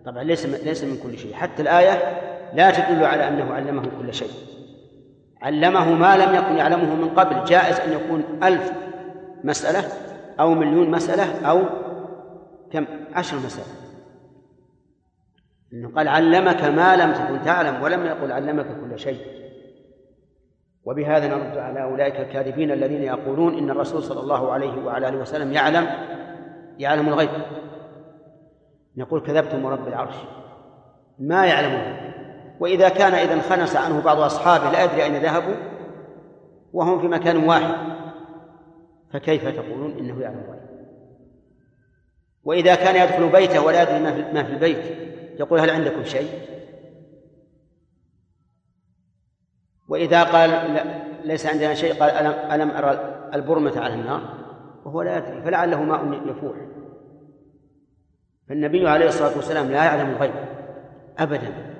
طبعا ليس ليس من كل شيء. حتى الآية لا تدل على أنه علمه كل شيء. علمه ما لم يكن يعلمه من قبل جائز أن يكون ألف مسألة أو مليون مسألة أو كم؟ عشر مسألة. إنه قال علمك ما لم تكن تعلم ولم يقل علمك كل شيء. وبهذا نرد على أولئك الكاذبين الذين يقولون إن الرسول صلى الله عليه وعلى آله وسلم يعلم يعلم الغيب. نقول كذبتم رب العرش. ما يعلم الغيب وإذا كان إذا انخنس عنه بعض أصحابه لا يدري أين ذهبوا وهم في مكان واحد. فكيف تقولون إنه يعلم الغيب؟ وإذا كان يدخل بيته ولا يدري ما في البيت يقول هل عندكم شيء؟ وإذا قال لا ليس عندنا شيء قال ألم, ألم أرى البرمة على النار؟ وهو لا يدري فلعله ماء يفوح. فالنبي عليه الصلاة والسلام لا يعلم الغيب أبدا.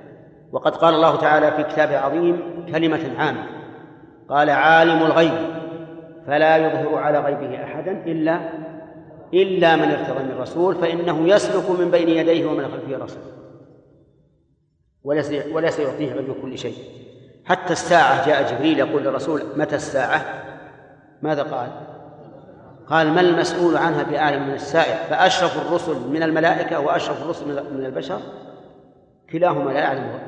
وقد قال الله تعالى في كتابه العظيم كلمة عامة. قال عالم الغيب فلا يظهر على غيبه أحدا إلا إلا من ارتضى من رسول فإنه يسلك من بين يديه ومن خلفه رسول. وليس وليس يعطيه علم كل شيء. حتى الساعة جاء جبريل يقول للرسول متى الساعة؟ ماذا قال؟ قال ما المسؤول عنها بأعلم من السائل؟ فأشرف الرسل من الملائكة وأشرف الرسل من البشر كلاهما لا يعلم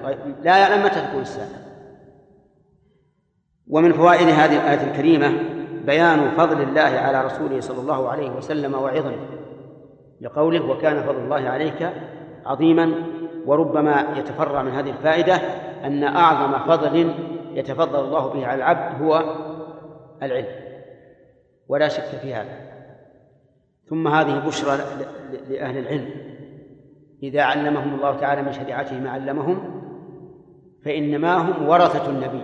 لا يعلم متى تكون الساعة. ومن فوائد هذه الآية الكريمة بيان فضل الله على رسوله صلى الله عليه وسلم وعظمه لقوله وكان فضل الله عليك عظيما وربما يتفرع من هذه الفائدة أن أعظم فضل يتفضل الله به على العبد هو العلم ولا شك في هذا. ثم هذه بشرى لأهل العلم. إذا علمهم الله تعالى من شريعته ما علمهم فإنما هم ورثة النبي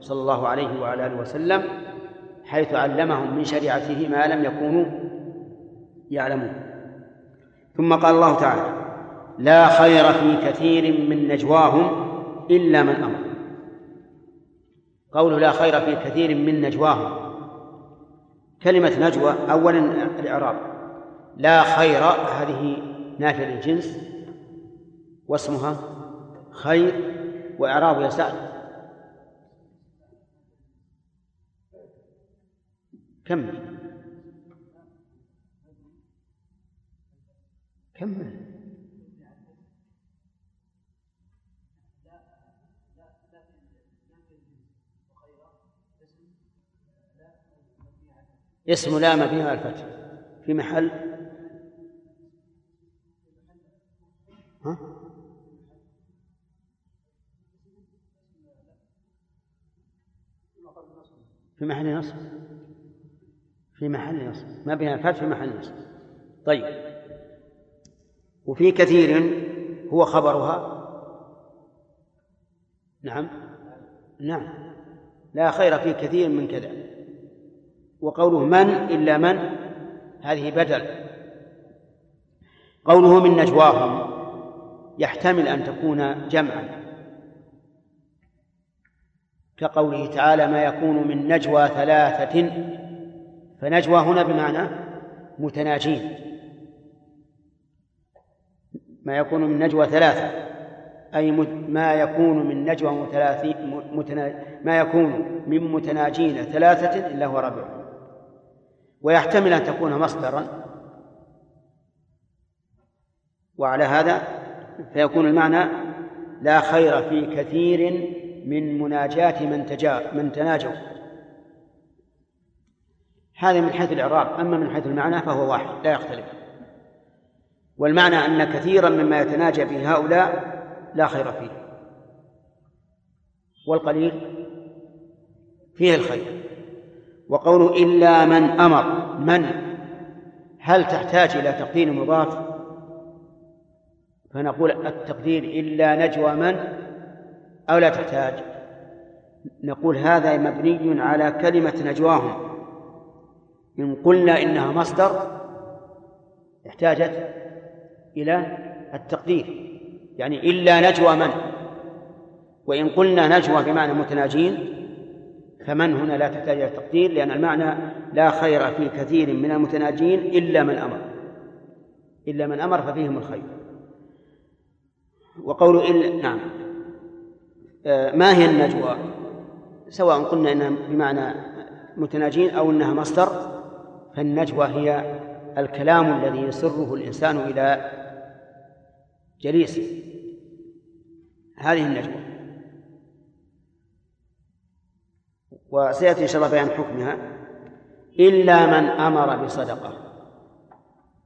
صلى الله عليه وعلى آله وسلم حيث علمهم من شريعته ما لم يكونوا يعلمون. ثم قال الله تعالى لا خير في كثير من نجواهم إلا من أمر. قوله لا خير في كثير من نجواهم كلمة نجوى أولا الإعراب. لا خير هذه نافية للجنس واسمها خير وإعراب يسأل كمل. كمل. اسم لا مبني على الفتح. في محل. ها؟ في محل نصب. في محل نصب. ما بين الفتح في محل نصب. طيب. وفي كثير هو خبرها. نعم. نعم. لا خير في كثير من كذا. وقوله من إلا من هذه بدل. قوله من نجواهم يحتمل أن تكون جمعا. كقوله تعالى ما يكون من نجوى ثلاثة فنجوى هنا بمعنى متناجين. ما يكون من نجوى ثلاثة أي ما يكون من نجوى متنا... ما يكون من متناجين ثلاثة إلا هو رابعهم ويحتمل أن تكون مصدرا. وعلى هذا فيكون المعنى لا خير في كثير من مناجاة من تجا من تناجوا. هذا من حيث الإعراب أما من حيث المعنى فهو واحد لا يختلف. والمعنى أن كثيرا مما يتناجى به هؤلاء لا خير فيه. والقليل فيه الخير. وقوله إلا من أمر من؟ هل تحتاج إلى تقدير مضاف؟ فنقول التقدير إلا نجوى من؟ أو لا تحتاج. نقول هذا مبني على كلمة نجواهم. إن قلنا إنها مصدر احتاجت إلى التقدير. يعني إلا نجوى من؟ وإن قلنا نجوى بمعنى متناجين فمن هنا لا تحتاج إلى التقدير لأن المعنى لا خير في كثير من المتناجين إلا من أمر. إلا من أمر ففيهم الخير. وقول إلا نعم. ما هي النجوى؟ سواء قلنا إنها بمعنى متناجين أو إنها مصدر فالنجوى هي الكلام الذي يسره الإنسان إلى جليسه. هذه النجوى. وسيأتي إن شاء الله بيان حكمها. إلا من أمر بصدقة.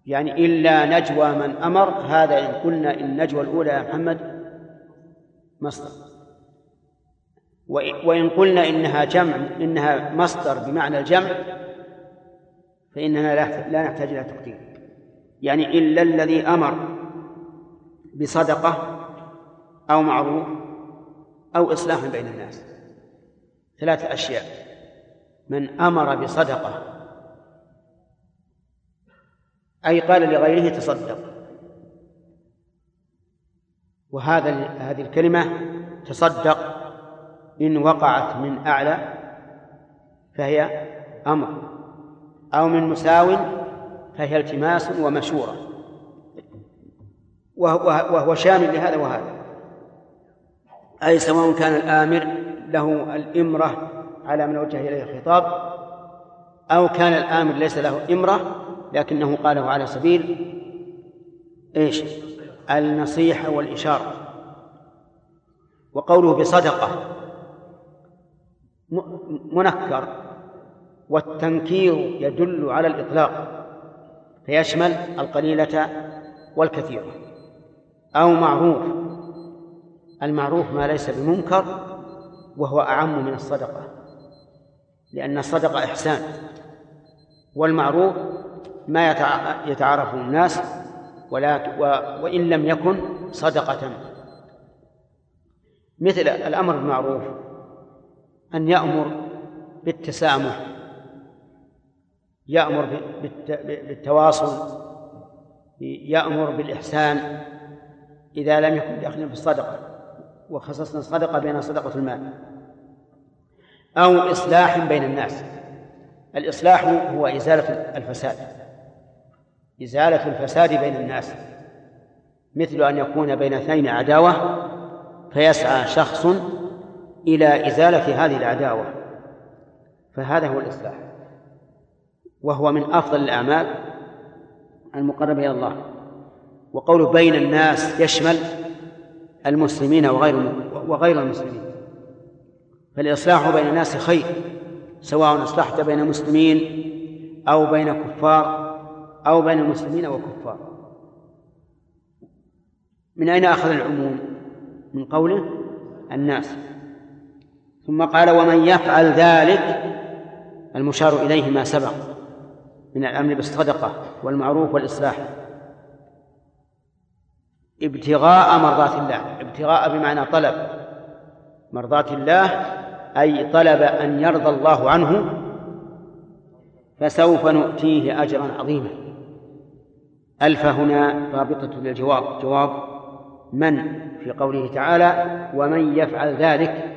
يعني إلا نجوى من أمر هذا إن قلنا النجوى الأولى يا محمد مصدر. وإن قلنا إنها جمع إنها مصدر بمعنى الجمع فإننا لا نحتاج إلى تقدير. يعني إلا الذي أمر بصدقة أو معروف أو إصلاح بين الناس. ثلاثة أشياء. من أمر بصدقة. أي قال لغيره تصدق. وهذا هذه الكلمة تصدق. إن وقعت من أعلى فهي أمر أو من مساو فهي التماس ومشورة. وهو شامل لهذا وهذا. أي سواء كان الآمر له الإمرة على من وجه إليه الخطاب أو كان الآمر ليس له إمرة لكنه قاله على سبيل إيش؟ النصيحة والإشارة. وقوله بصدقة. منكر والتنكير يدل على الإطلاق فيشمل القليلة والكثيرة أو معروف. المعروف ما ليس بمنكر وهو أعم من الصدقة لأن الصدقة إحسان والمعروف ما يتعارف الناس ولكن وإن لم يكن صدقة. مثل الأمر بالمعروف أن يأمر بالتسامح يأمر بالتواصل يأمر بالإحسان إذا لم يكن داخلا في الصدقة وخصصنا الصدقة بين صدقة المال. أو إصلاح بين الناس. الإصلاح هو إزالة الفساد. إزالة الفساد بين الناس. مثل أن يكون بين اثنين عداوة فيسعى شخص إلى إزالة هذه العداوة. فهذا هو الإصلاح. وهو من أفضل الأعمال المقربة إلى الله. وقوله بين الناس يشمل المسلمين وغير وغير المسلمين. فالإصلاح بين الناس خير سواء أصلحت بين مسلمين أو بين كفار أو بين المسلمين وكفار. من أين أخذ العموم؟ من قوله الناس. ثم قال ومن يفعل ذلك المشار إليه ما سبق من الأمر بالصدقة والمعروف والإصلاح. ابتغاء مرضات الله ابتغاء بمعنى طلب. مرضات الله أي طلب أن يرضى الله عنه فسوف نؤتيه أجرا عظيما. ألف هنا رابطة للجواب. جواب من؟ في قوله تعالى ومن يفعل ذلك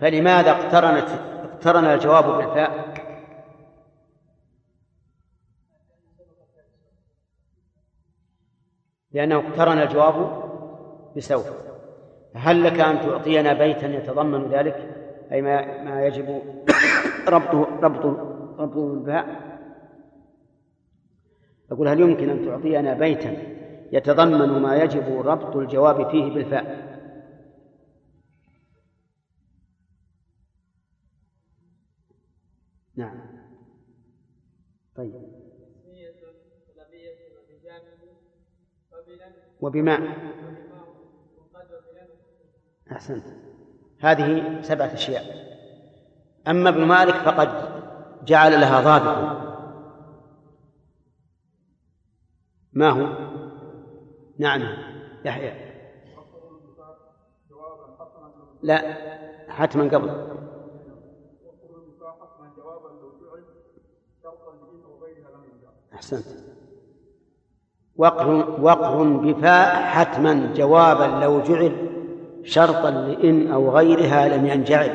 فلماذا اقترنت اقترن الجواب بالفاء؟ لأنه اقترن الجواب بسوف. هل لك أن تعطينا بيتا يتضمن ذلك؟ أي ما ما يجب <coughs> ربطه ربطه ربطه بالباء أقول هل يمكن أن تعطينا بيتا يتضمن ما يجب ربط الجواب فيه بالفاء؟ نعم. طيب. وبماء أحسنت. هذه سبعة أشياء. أما ابن مالك فقد جعل لها ضابطا. ما هو؟ نعم. يحيى. لا حتما قبل. أحسنت. وقر وقر بفاء حتما جوابا لو جعل شرطا لإن أو غيرها لم ينجعل.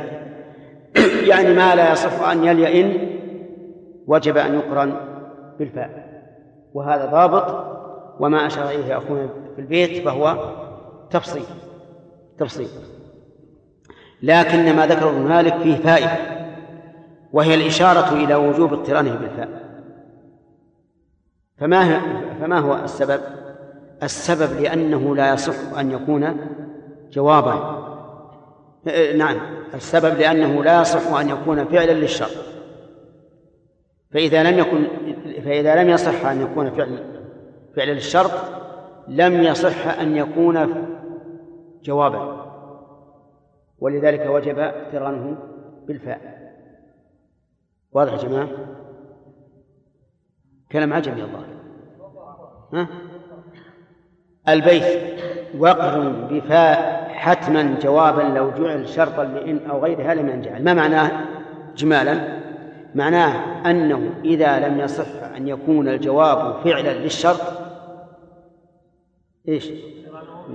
<clears throat> يعني ما لا يصح أن يلي إن وجب أن يقرن بالفاء. وهذا ضابط وما أشار إليه أخونا في البيت فهو تفصيل. تفصيل. لكن ما ذكره ابن مالك فيه فائدة وهي الإشارة إلى وجوب اقترانه بالفاء. فما فما هو السبب؟ السبب لأنه لا يصح أن يكون جوابا. نعم. السبب لأنه لا يصح أن يكون فعلا للشر فإذا لم يكن فإذا لم يصح أن يكون فعل فعلا للشرط لم يصح أن يكون جوابا. ولذلك وجب اقترانه بالفاء. واضح يا جماعة؟ كلام عجب يا الله ها؟ البيت وقر بفاء حتما جوابا لو جعل شرطا لإن أو غيرها لم ينجعل ما معناه جمالا معناه أنه إذا لم يصح أن يكون الجواب فعلا للشرط إيش؟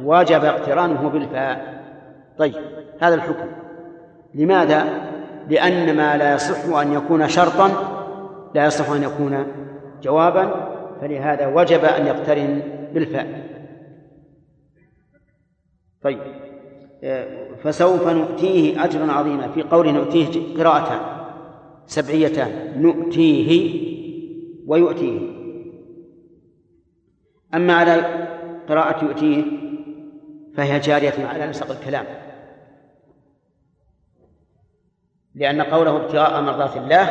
وجب اقترانه بالفاء. طيب هذا الحكم. لماذا؟ لأن ما لا يصح أن يكون شرطا لا يصح أن يكون جوابا فلهذا وجب أن يقترن بالفاء. طيب. فسوف نؤتيه أجرا عظيما. في قول نؤتيه قراءتان سبعيتان. نؤتيه ويؤتيه. أما على قراءة يؤتيه فهي جارية على نسق الكلام. لأن قوله ابتغاء مرضات الله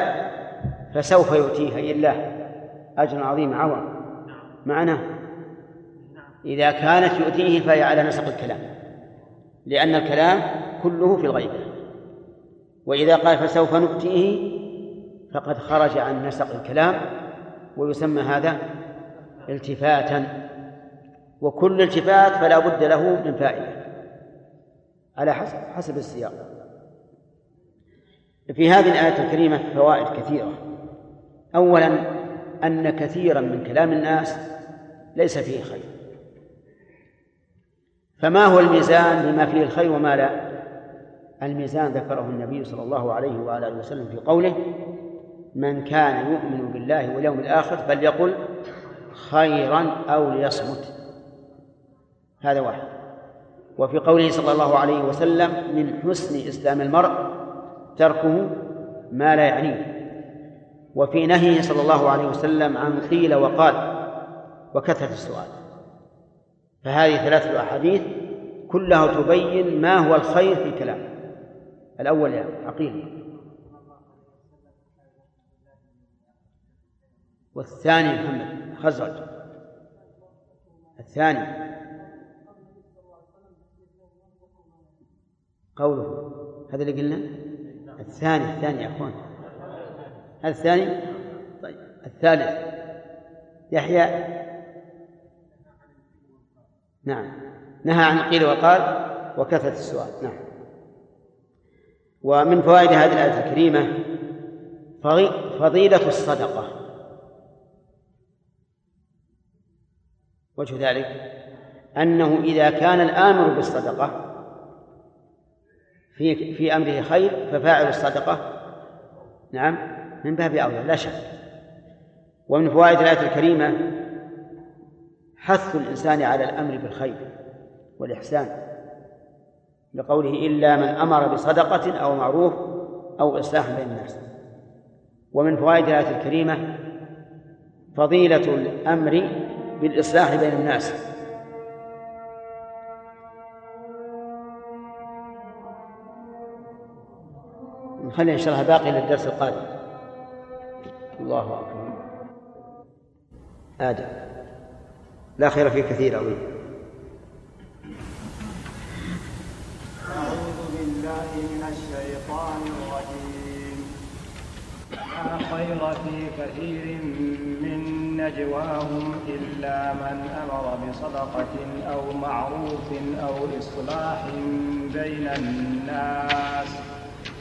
فسوف يؤتيه أي الله. أجر عظيم عظم معناه إذا كانت يؤتيه فهي على نسق الكلام. لأن الكلام كله في الغيبة وإذا قال فسوف نؤتيه فقد خرج عن نسق الكلام ويسمى هذا التفاتا. وكل التفات فلا بد له من فائدة. على حسب حسب السياق. في هذه الآية الكريمة فوائد كثيرة. أولا أن كثيرا من كلام الناس ليس فيه خير. فما هو الميزان لما فيه الخير وما لا؟ الميزان ذكره النبي صلى الله عليه وعلى وسلم في قوله من كان يؤمن بالله واليوم الآخر فليقل خيرا أو ليصمت. هذا واحد. وفي قوله صلى الله عليه وسلم من حسن إسلام المرء تركه ما لا يعنيه. وفي نهيه صلى الله عليه وسلم عن قيل وقال وكثرة السؤال. فهذه ثلاثة أحاديث كلها تبين ما هو الخير في الكلام. الأول يا عقيل. والثاني محمد خزرج. الثاني قوله هذا اللي قلنا؟ الثاني الثاني يا أخوان. هذا الثاني؟ طيب الثالث. يحيى؟ نعم. نهى عن قيل وقال وكثرة السؤال. نعم. ومن فوائد هذه الآية الكريمة فضيلة الصدقة. وجه ذلك أنه إذا كان الآمر بالصدقة في في أمره خير ففاعل الصدقة. نعم. من باب أولى لا شك. ومن فوائد الآية الكريمة حث الإنسان على الأمر بالخير والإحسان لقوله إلا من أمر بصدقة أو معروف أو إصلاح بين الناس. ومن فوائد الآية الكريمة فضيلة الأمر بالإصلاح بين الناس. نخلي إن شاء الله باقي للدرس القادم. الله أكبر. آدم. لا خير في كثير أوي أعوذ بالله من الشيطان الرجيم. لا خير في كثير من نجواهم إلا من أمر بصدقة أو معروف أو إصلاح بين الناس.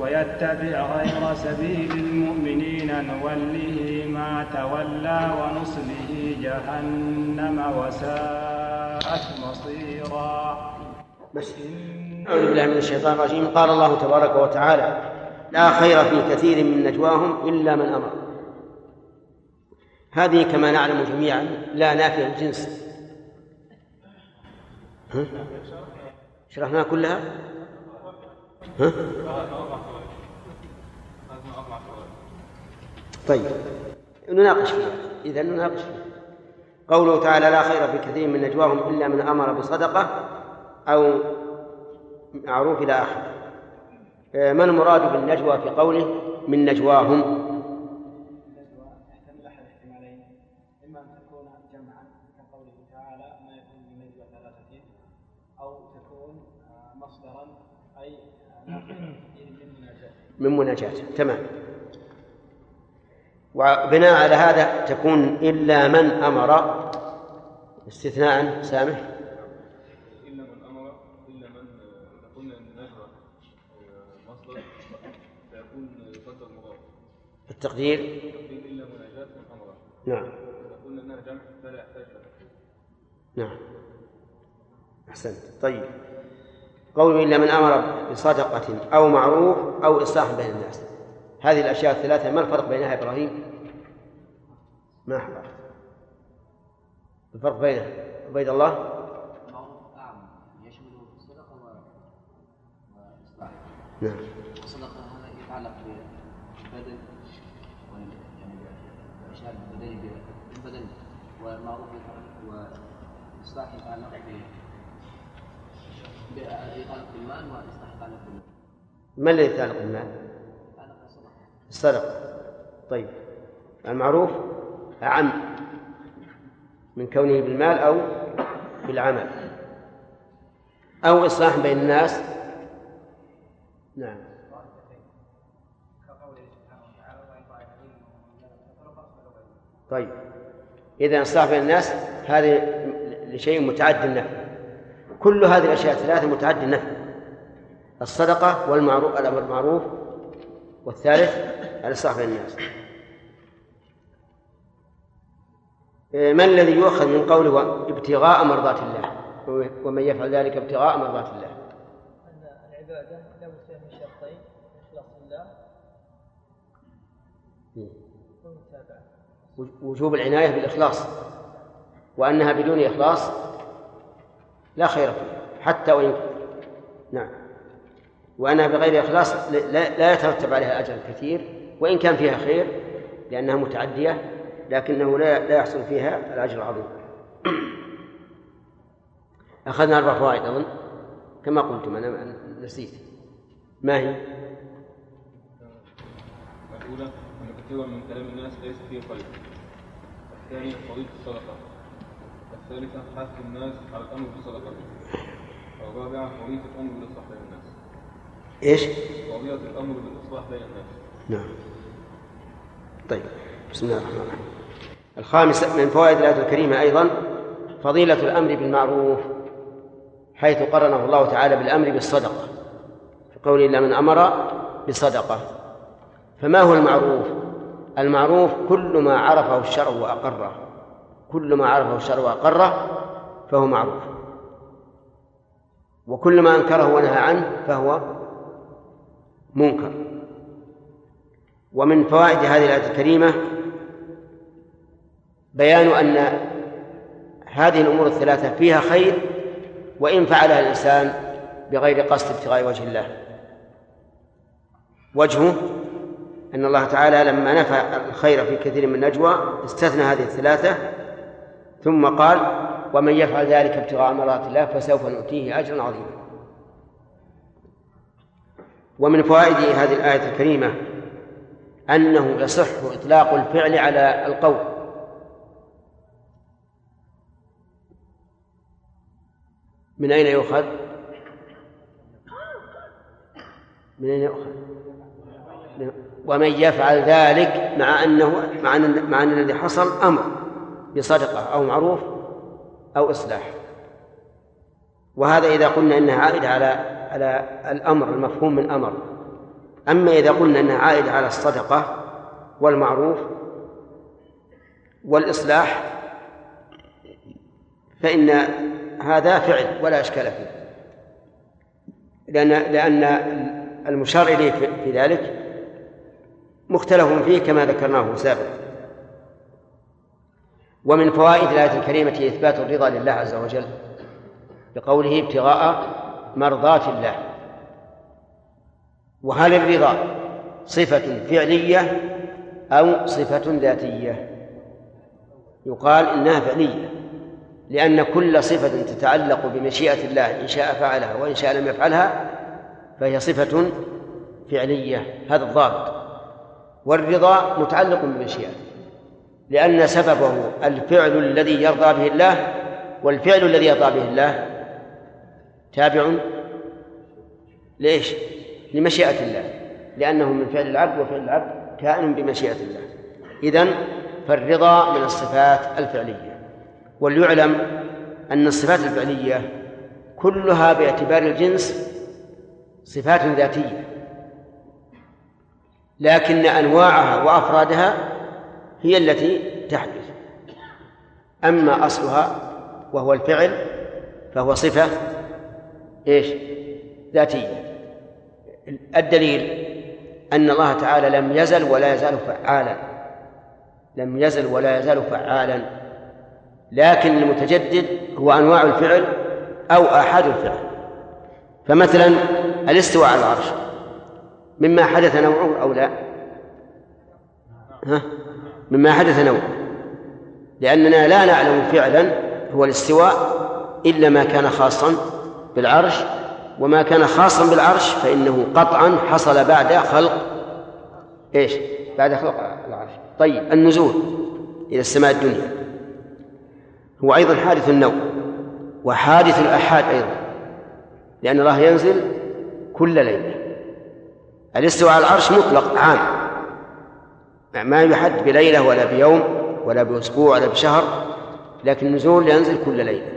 ويتبع غير سبيل المؤمنين نوله ما تولى ونصله جهنم وساءت مصيرا. بس. أعوذ بالله من الشيطان الرجيم. قال الله تبارك وتعالى لا خير في كثير من نجواهم إلا من أمر. هذه كما نعلم جميعا لا نافية الجنس. ها؟ شرحناها كلها؟ ها؟ طيب. نناقش فيها. إذا نناقش فيها. قوله تعالى لا خير في كثير من نجواهم إلا من أمر بصدقة أو معروف إلى آخره. ما المراد بالنجوى في قوله من نجواهم من مناجاته تمام. وبناء على هذا تكون إلا من أمر استثناء سامح؟ إلا من أمر إلا من قلنا النجوى آه، مصدر فيكون مضاف. التقدير؟ تقدير إلا مناجاة من أمر. نعم. قلنا جمع فلا يحتاج نعم. أحسنت. طيب. قول إلا من أمر بصدقة أو معروف أو إصلاح بين الناس. هذه الأشياء الثلاثة ما الفرق بينها إبراهيم؟ ما حضرت الفرق بينها عبيد الله نعم. الصدقة هذا يتعلق بالبدن يعني الأشياء البدنية بالبدن والمعروف يتعلق وإصلاح يتعلق ما الذي يتعلق بالمال؟ الصدقة طيب المعروف أعم من كونه بالمال أو بالعمل. أو إصلاح بين الناس. نعم. طيب إذا إصلاح بين الناس هذه لشيء متعد النفع كل هذه الأشياء الثلاثة متعد النفع. الصدقة والمعروف الأمر بالمعروف والثالث الإصلاح بين الناس. إيه، ما الذي يؤخذ من قوله ابتغاء مرضات الله؟ ومن يفعل ذلك ابتغاء مرضات الله. أن العبادة لا بد من شرطين إخلاص الله وجوب العناية بالإخلاص. وأنها بدون إخلاص لا خير فيها حتى وإن نعم. وأنها بغير إخلاص لا, لا يترتب عليها أجر كثير وإن كان فيها خير لأنها متعدية لكنه لا لا يحصل فيها الأجر العظيم. أخذنا أربع فوائد أظن كما قلتم أنا نسيت. ما هي؟ الأولى أن كثيرا من كلام الناس ليس فيه خير. الثانية فضيلة الصدقة. الثالثة حث الناس على الأمر بالصدقة الرابعة فضيلة الأمر بالإصلاح بين الناس. إيش؟ فضيلة الأمر بالإصلاح بين الناس. نعم. طيب بسم الله الرحمن الرحيم. الخامس من فوائد الآية الكريمة أيضا فضيلة الأمر بالمعروف حيث قرنه الله تعالى بالأمر بالصدقة. في قوله إلا من أمر بصدقة. فما هو المعروف؟ المعروف كل ما عرفه الشرع وأقره. كل ما عرفه الشرع وأقره فهو معروف. وكل ما أنكره ونهى عنه فهو منكر. ومن فوائد هذه الآية الكريمة بيان أن هذه الأمور الثلاثة فيها خير وإن فعلها الإنسان بغير قصد ابتغاء وجه الله. وجهه أن الله تعالى لما نفى الخير في كثير من النجوى استثنى هذه الثلاثة ثم قال ومن يفعل ذلك ابتغاء مرات الله فسوف نؤتيه أجرا عظيما ومن فوائد هذه الآية الكريمة أنه يصح إطلاق الفعل على القول من أين يؤخذ؟ من أين يؤخذ؟ ومن يفعل ذلك مع أنه مع أن مع أن الذي حصل أمر بصدقة أو معروف أو إصلاح. وهذا إذا قلنا أنها عائدة على على الأمر المفهوم من أمر. أما إذا قلنا أنها عائدة على الصدقة والمعروف والإصلاح فإن هذا فعل ولا إشكال فيه. لأن لأن المشار إليه في ذلك مختلف فيه كما ذكرناه سابقا. ومن فوائد الآية الكريمة إثبات الرضا لله عز وجل بقوله ابتغاء مرضات الله. وهل الرضا صفة فعلية أو صفة ذاتية؟ يقال إنها فعلية لأن كل صفة تتعلق بمشيئة الله إن شاء فعلها وإن شاء لم يفعلها فهي صفة فعلية هذا الضابط. والرضا متعلق بمشيئته لأن سببه الفعل الذي يرضى به الله والفعل الذي يرضى به الله تابع ليش؟ لمشيئة الله لأنه من فعل العبد وفعل العبد كائن بمشيئة الله إذن فالرضا من الصفات الفعلية وليعلم أن الصفات الفعلية كلها باعتبار الجنس صفات ذاتية لكن أنواعها وأفرادها هي التي تحدث. أما أصلها وهو الفعل فهو صفة إيش؟ ذاتية. الدليل أن الله تعالى لم يزل ولا يزال فعالا. لم يزل ولا يزال فعالا. لكن المتجدد هو أنواع الفعل أو آحاد الفعل. فمثلا الاستواء على العرش مما حدث نوعه أو لا؟ ها؟ مما حدث نوعه لأننا لا نعلم فعلا هو الاستواء إلا ما كان خاصا بالعرش وما كان خاصا بالعرش فإنه قطعا حصل بعد خلق إيش؟ بعد خلق العرش. طيب النزول إلى السماء الدنيا. هو أيضا حادث النوع وحادث الآحاد أيضا لأن الله ينزل كل ليلة. الاستواء على العرش مطلق عام. ما يحد بليلة ولا بيوم ولا بأسبوع ولا بشهر لكن النزول ينزل كل ليلة.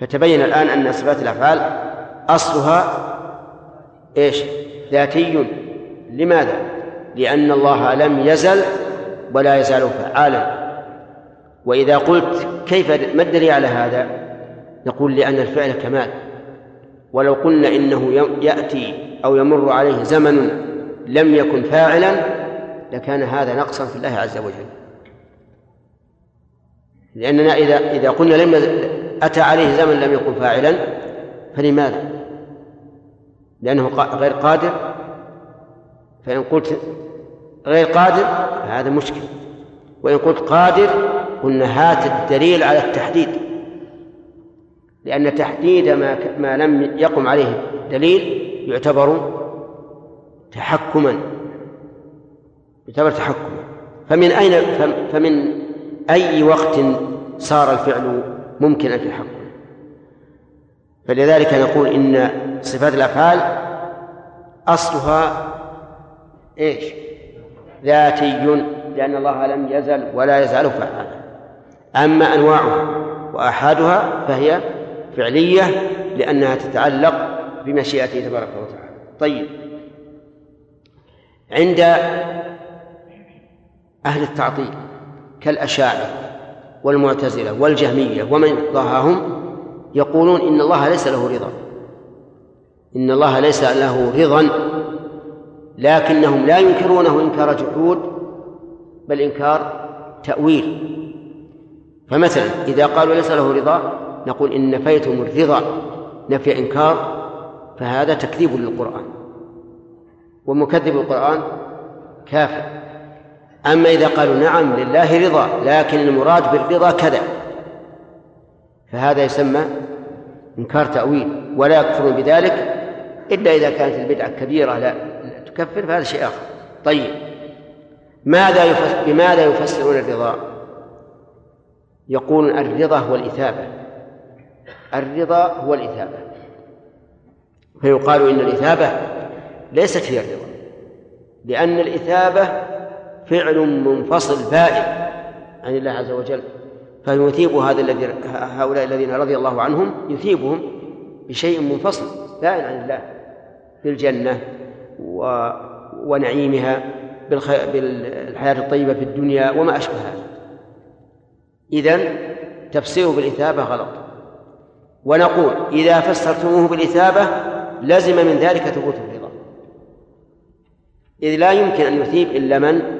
فتبين الآن أن صفات الأفعال أصلها إيش؟ ذاتي. لماذا؟ لأن الله لم يزل ولا يزال فعالا. وإذا قلت كيف ما الدليل على هذا؟ نقول لأن الفعل كمال. ولو قلنا إنه يأتي أو يمر عليه زمن لم يكن فاعلا لكان هذا نقصا في الله عز وجل. لأننا إذا إذا قلنا لم أتى عليه زمن لم يكن فاعلا فلماذا؟ لأنه غير قادر. فإن قلت غير قادر هذا مشكل. وإن قلت قادر قلنا هات الدليل على التحديد. لأن تحديد ما ما لم يقم عليه دليل يعتبر تحكما. يعتبر تحكما فمن أين فمن أي وقت صار الفعل ممكنا في الحق فلذلك نقول إن صفات الأفعال أصلها إيش؟ ذاتي لأن الله لم يزل ولا يزال فعالا. أما أنواعها وآحادها فهي فعلية لأنها تتعلق بمشيئته تبارك وتعالى. طيب. عند أهل التعطيل كالأشاعرة والمعتزلة والجهمية ومن ضاهاهم يقولون إن الله ليس له رضا. إن الله ليس له رضا لكنهم لا ينكرونه إنكار جحود بل إنكار تأويل. فمثلا إذا قالوا ليس له رضا نقول إن نفيتم الرضا نفي إنكار فهذا تكذيب للقرآن. ومكذب القرآن كافر. أما إذا قالوا نعم لله رضا لكن المراد بالرضا كذا. فهذا يسمى إنكار تأويل ولا يكفرون بذلك إلا إذا كانت البدعة كبيرة لا تكفر فهذا شيء آخر. طيب ماذا يفسر بماذا يفسرون الرضا؟ يقولون الرضا هو الإثابة. الرضا هو الإثابة. فيقال إن الإثابة ليست هي الرضا لأن الإثابة فعل منفصل بائن عن الله عز وجل فيثيب هذا الذي هؤلاء الذين رضي الله عنهم يثيبهم بشيء منفصل بائن عن الله في الجنة و... ونعيمها بالخ... بالحياة الطيبة في الدنيا وما أشبه هذا إذن تفسيره بالإثابة غلط. ونقول إذا فسرتموه بالإثابة لزم من ذلك ثبوت الرضا. إذ لا يمكن أن يثيب إلا من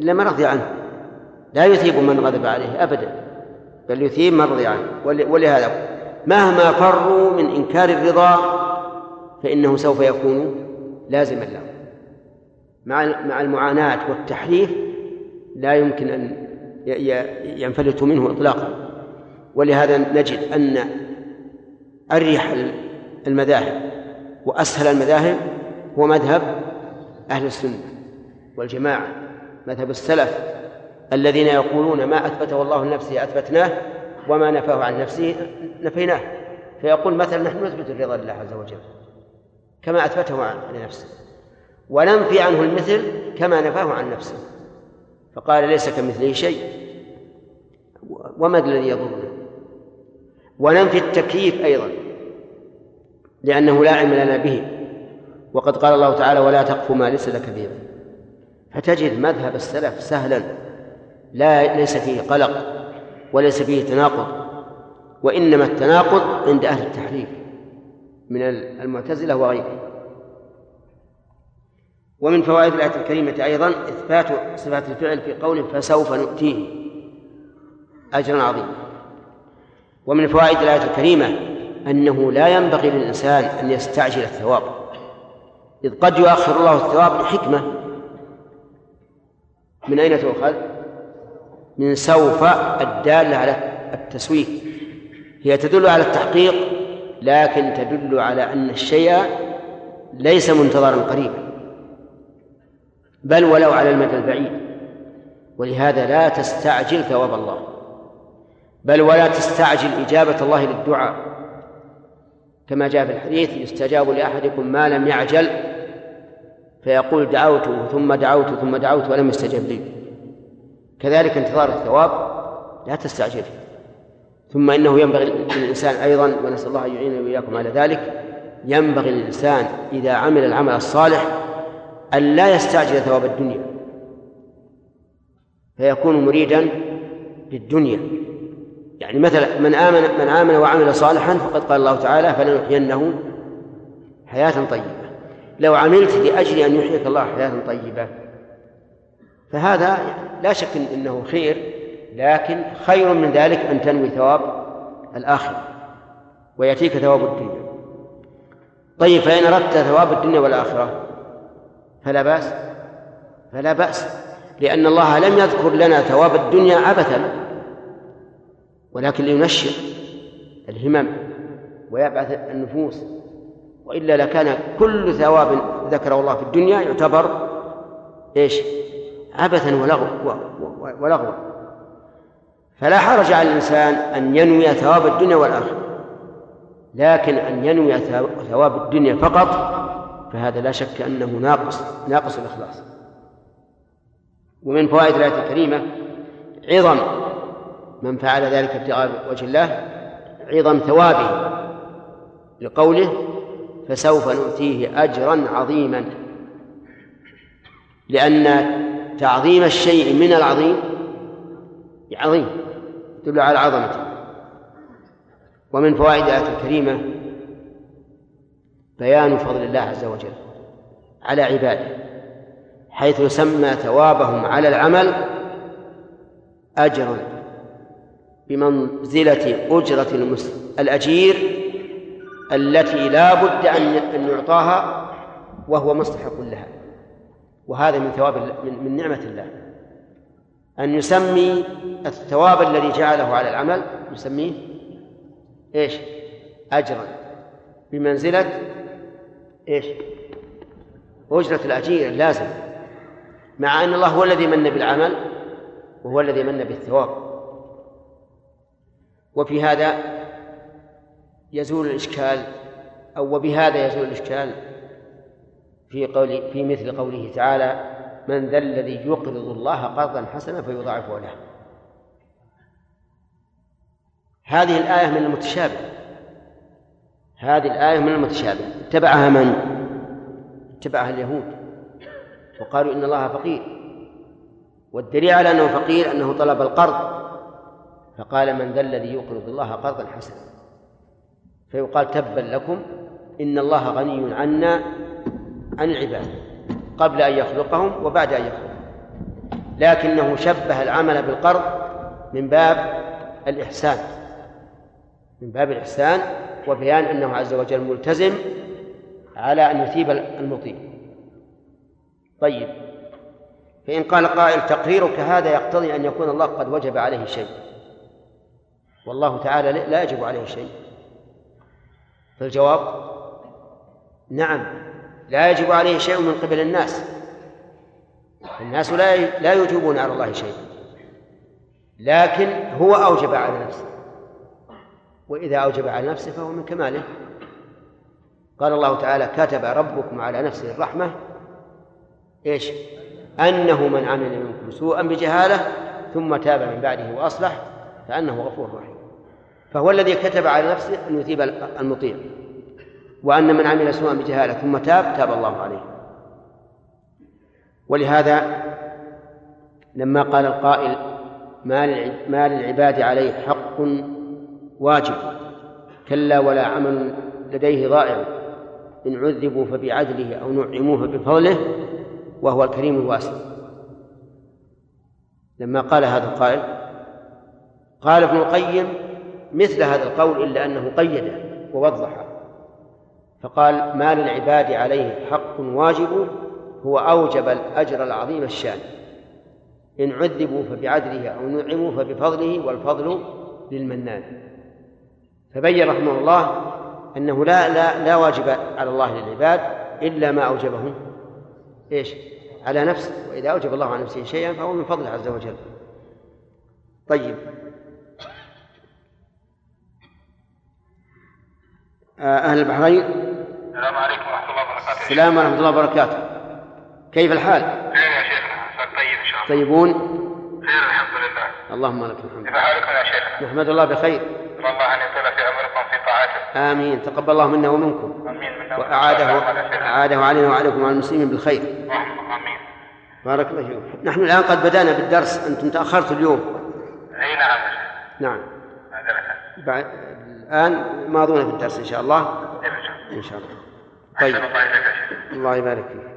إلا من رضي عنه. لا يثيب من غضب عليه أبدا بل يثيب من رضي عنه. ولهذا مهما فروا من إنكار الرضا فإنه سوف يكون لازما له. مع مع المعاناة والتحريف لا يمكن أن ينفلت منه إطلاقا. ولهذا نجد أن أريح المذاهب وأسهل المذاهب هو مذهب أهل السنة والجماعة. مذهب السلف الذين يقولون ما أثبته الله لنفسه أثبتناه وما نفاه عن نفسه نفيناه. فيقول مثلا نحن نثبت الرضا لله عز وجل كما أثبته عن لنفسه وننفي عنه المثل كما نفاه عن نفسه. فقال ليس كمثله شيء وما الذي يضرنا وننفي التكييف أيضا لأنه لا علم لنا به. وقد قال الله تعالى ولا تقف ما ليس لك به فتجد مذهب السلف سهلا. لا ليس فيه قلق وليس فيه تناقض وإنما التناقض عند أهل التحريف من المعتزلة وغيرهم. ومن فوائد الآية الكريمة أيضا إثبات صفات الفعل في قول فسوف نؤتيه أجرا عظيما. ومن فوائد الآية الكريمة أنه لا ينبغي للإنسان أن يستعجل الثواب إذ قد يؤخر الله الثواب لحكمة من أين تؤخذ؟ من سوف الدالة على التسويف هي تدل على التحقيق لكن تدل على أن الشيء ليس منتظرا قريبا بل ولو على المدى البعيد. ولهذا لا تستعجل ثواب الله بل ولا تستعجل إجابة الله للدعاء. كما جاء في الحديث يستجاب لأحدكم ما لم يعجل فيقول دعوت ثم دعوت ثم دعوت ولم يستجب لي. كذلك انتظار الثواب لا تستعجل. ثم إنه ينبغي للإنسان أيضا ونسأل الله أن يعيننا وإياكم على ذلك ينبغي للإنسان إذا عمل العمل الصالح أن لا يستعجل ثواب الدنيا. فيكون مريدا للدنيا. يعني مثلا من آمن من آمن وعمل صالحا فقد قال الله تعالى فلنحيينه حياة طيبة. لو عملت لأجل أن يحييك الله حياة طيبة. فهذا لا شك إنه خير لكن خير من ذلك أن تنوي ثواب الآخرة ويأتيك ثواب الدنيا. طيب فإن أردت ثواب الدنيا والآخرة فلا بأس. فلا بأس لأن الله لم يذكر لنا ثواب الدنيا عبثا ولكن لينشط الهمم ويبعث النفوس وإلا لكان كل ثواب ذكره الله في الدنيا يعتبر إيش؟ عبثا ولغوا. فلا حرج على الإنسان أن ينوي ثواب الدنيا والآخرة. لكن أن ينوي ثواب الدنيا فقط فهذا لا شك أنه ناقص ناقص الإخلاص. ومن فوائد الآية الكريمة عظم من فعل ذلك ابتغاء وجه الله عظم ثوابه لقوله فسوف نؤتيه أجرا عظيما. لأن تعظيم الشيء من العظيم عظيم يدل على عظمته. ومن فوائد الآية الكريمة بيان فضل الله عز وجل على عباده حيث سمى ثوابهم على العمل أجرا بمنزلة أجرة الأجير التي لا بد أن يعطاها وهو مستحق لها. وهذا من ثواب من نعمة الله. أن يسمي الثواب الذي جعله على العمل يسميه إيش؟ أجرا. بمنزلة إيش؟ أجرة الأجير اللازم. مع أن الله هو الذي من بالعمل وهو الذي من بالثواب. وفي هذا يزول الإشكال أو وبهذا يزول الإشكال في قول في مثل قوله تعالى من ذا الذي يقرض الله قرضا حسنا فيضاعفه له. هذه الآية من المتشابه. هذه الآية من المتشابه. اتبعها من؟ اتبعها اليهود. وقالوا إن الله فقير. والدليل على أنه فقير أنه طلب القرض. فقال من ذا الذي يقرض الله قرضا حسنا. فيقال تبا لكم إن الله غني عنا عن العباد قبل أن يخلقهم وبعد أن يخلقهم. لكنه شبه العمل بالقرض من باب الإحسان من باب الإحسان وبيان أنه عز وجل ملتزم على أن يثيب المطيع. طيب فإن قال قائل تقريرك هذا يقتضي أن يكون الله قد وجب عليه شيء. والله تعالى لا يجب عليه شيء. فالجواب نعم لا يجب عليه شيء من قبل الناس. الناس لا لا يجيبون على الله شيء. لكن هو أوجب على نفسه. وإذا أوجب على نفسه فهو من كماله. قال الله تعالى كتب ربكم على نفسه الرحمة. إيش؟ أنه من عمل منكم سوءا بجهالة ثم تاب من بعده وأصلح فأنه غفور رحيم. فهو الذي كتب على نفسه أن يثيب المطيع وأن من عمل سوءا بجهالة ثم تاب تاب الله عليه. ولهذا لما قال القائل ما للعباد عليه حق واجب كلا ولا عمل لديه ضائع إن عذبوا فبعدله أو نعموه بفضله وهو الكريم الواسع. لما قال هذا القائل قال ابن القيم مثل هذا القول إلا أنه قيده ووضحه فقال ما للعباد عليه حق واجب هو أوجب الأجر العظيم الشان. إن عذبوا فبعدله أو نعموا فبفضله والفضل للمنان. فبين رحمه الله أنه لا لا لا واجب على الله للعباد إلا ما أوجبه إيش؟ على نفسه. وإذا أوجب الله على نفسه شيئا فهو من فضله عز وجل. طيب. أهل البحرين. السلام عليكم ورحمة الله وبركاته. السلام ورحمة الله وبركاته. كيف الحال؟ خير يا شيخنا عساك طيب إن شاء الله. طيبون؟ خير الحمد لله. اللهم لك الحمد. كيف حالكم يا شيخنا؟ نحمد الله بخير. الله أن يطول في عمركم في طاعته. آمين. تقبل الله منا ومنكم. آمين منا وأعاده أعاده علينا وعليكم وعلى المسلمين بالخير. آمين. بارك الله فيكم. نحن الآن قد بدأنا بالدرس. أنتم تأخرتوا اليوم. أي نعم نعم. بعد الآن ماضون في الدرس إن شاء الله. إن شاء الله. طيب. الله يبارك فيك.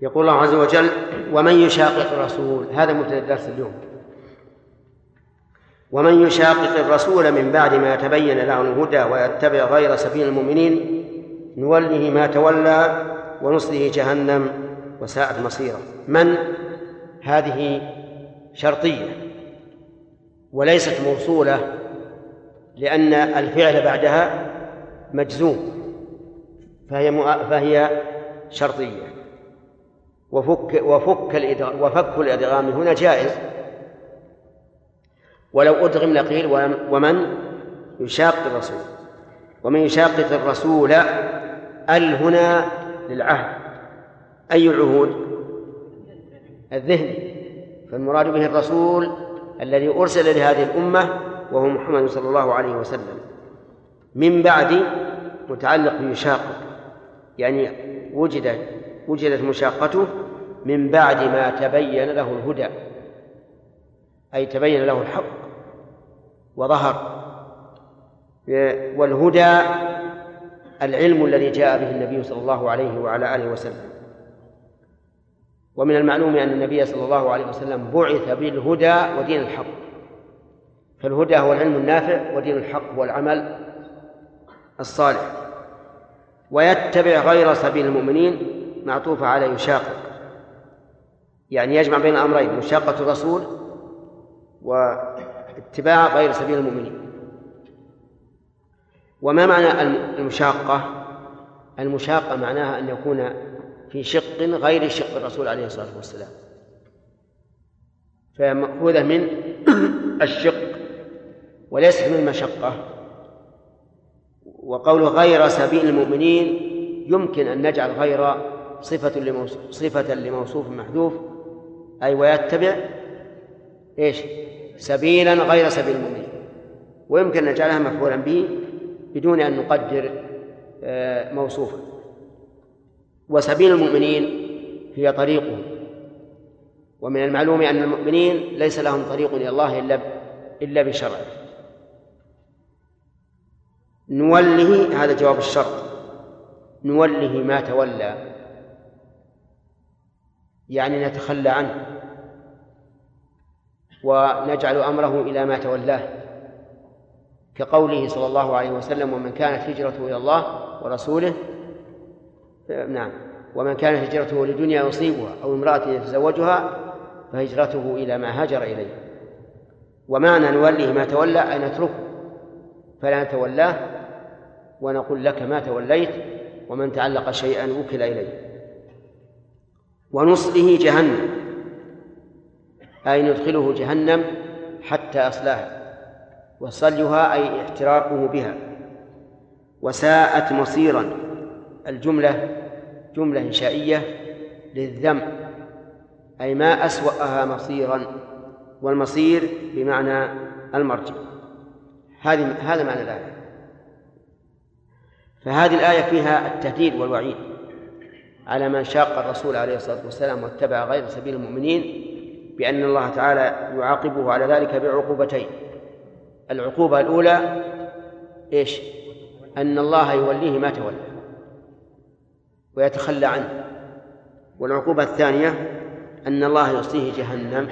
يقول الله عز وجل ومن يشاقق الرسول. هذا مبتدأ الدرس اليوم. ومن يشاقق الرسول من بعد ما تبين له الهدى ويتبع غير سبيل المؤمنين نوله ما تولى ونصله جهنم وساءت مصيره. من؟ هذه شرطية وليست موصولة لأن الفعل بعدها مجزوم فهي فهي شرطية. وفك وفك الإدغام وفك الإدغام هنا جائز ولو أدغم لقيل ومن يشاق الرسول. ومن يشاقق الرسول ال هنا للعهد. أي العهود الذهني فالمراد به الرسول الذي أرسل لهذه الأمة وهو محمد صلى الله عليه وسلم. من بعد متعلق بيشاقق يعني وجد وجدت مشاقته من بعد ما تبين له الهدى. أي تبين له الحق وظهر. والهدى العلم الذي جاء به النبي صلى الله عليه وعلى آله وسلم. ومن المعلوم أن النبي صلى الله عليه وسلم بعث بالهدى ودين الحق. فالهدى هو العلم النافع ودين الحق هو العمل الصالح. ويتبع غير سبيل المؤمنين معطوف على يشاقق يعني يجمع بين الأمرين مشاقة الرسول واتباع غير سبيل المؤمنين. وما معنى المشاقة؟ المشاقة معناها أن يكون في شق غير شق الرسول عليه الصلاة والسلام. فمأخوذة من <clears throat> الشق وليست من المشقة. وقول غير سبيل المؤمنين يمكن أن نجعل غير صفة لموصوف صفة لموصوف محذوف أي ويتبع إيش؟ سبيلا غير سبيل المؤمنين. ويمكن أن نجعلها مفعولا به بدون أن نقدر آه، موصوفا. وسبيل المؤمنين هي طريقهم. ومن المعلوم أن المؤمنين ليس لهم طريق إلى الله إلا إلا بشرعه نوله هذا جواب الشرط. نوله ما تولى. يعني نتخلى عنه. ونجعل أمره إلى ما تولاه كقوله صلى الله عليه وسلم ومن كانت هجرته إلى الله ورسوله نعم ومن كانت هجرته لدنيا يصيبها أو امرأة يتزوجها فهجرته إلى ما هاجر إليه. ومعنى نوليه ما تولى ان نتركه فلا نتولاه ونقول لك ما توليت ومن تعلق شيئا وكل إليه. ونصله جهنم. أي ندخله جهنم حتى أصلاها وصليها أي احتراقه بها. وساءت مصيرا الجملة جملة إنشائية للذم أي ما أسوأها مصيرا والمصير بمعنى المرجع. هذه هذا معنى الآية. فهذه الآية فيها التهديد والوعيد على من شاق الرسول عليه الصلاة والسلام واتبع غير سبيل المؤمنين بأن الله تعالى يعاقبه على ذلك بعقوبتين. العقوبة الأولى إيش؟ أن الله يوليه ما تولى ويتخلى عنه. والعقوبة الثانية أن الله يصليه جهنم.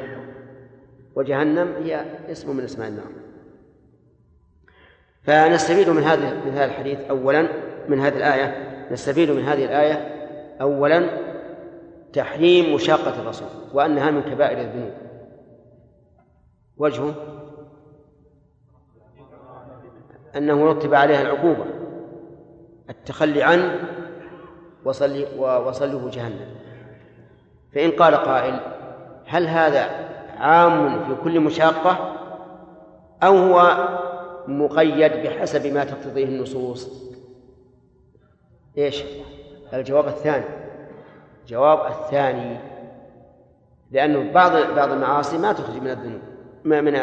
وجهنم هي اسم من أسماء النار. فنستفيد من هذا من هذا الحديث أولا من هذه الآية. نستفيد من هذه الآية أولا تحريم مشاقة الرسول وأنها من كبائر الذنوب. وجهه أنه رتب عليها العقوبة التخلي عنه وصلي وصله جهنم. فإن قال قائل هل هذا عام في كل مشاقة أو هو مقيد بحسب ما تقتضيه النصوص؟ إيش؟ الجواب الثاني. الجواب الثاني لأنه بعض بعض المعاصي ما تخرج من الذنوب ما من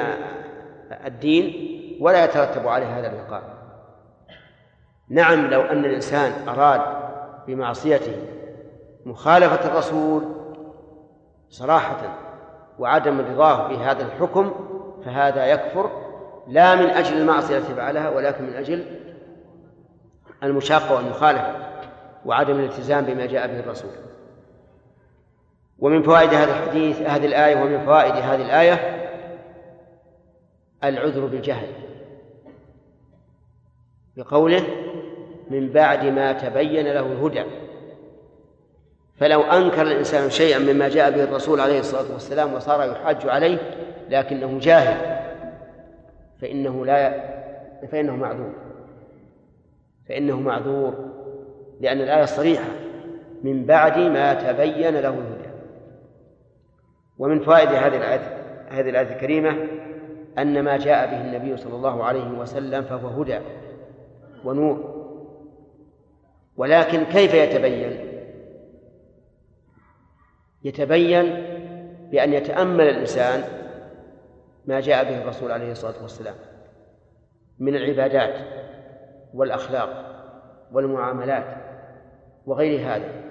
الدين ولا يترتب عليه هذا العقاب نعم لو أن الإنسان أراد بمعصيته مخالفة الرسول صراحة وعدم رضاه بهذا الحكم فهذا يكفر لا من أجل المعصية التي فعلها ولكن من أجل المشاقة والمخالفة وعدم الالتزام بما جاء به الرسول. ومن فوائد هذا الحديث هذه الآية ومن فوائد هذه الآية العذر بالجهل. بقوله من بعد ما تبين له الهدى. فلو أنكر الإنسان شيئا مما جاء به الرسول عليه الصلاة والسلام وصار يحاج عليه لكنه جاهل فإنه لا فإنه معذور. فإنه معذور لأن الآية صريحة. من بعد ما تبين له الهدى. ومن فوائد هذه الآية هذه الآية الكريمة أن ما جاء به النبي صلى الله عليه وسلم فهو هدى ونور. ولكن كيف يتبين؟ يتبين بأن يتأمل الإنسان ما جاء به الرسول عليه الصلاة والسلام من العبادات والأخلاق والمعاملات وغير هذا.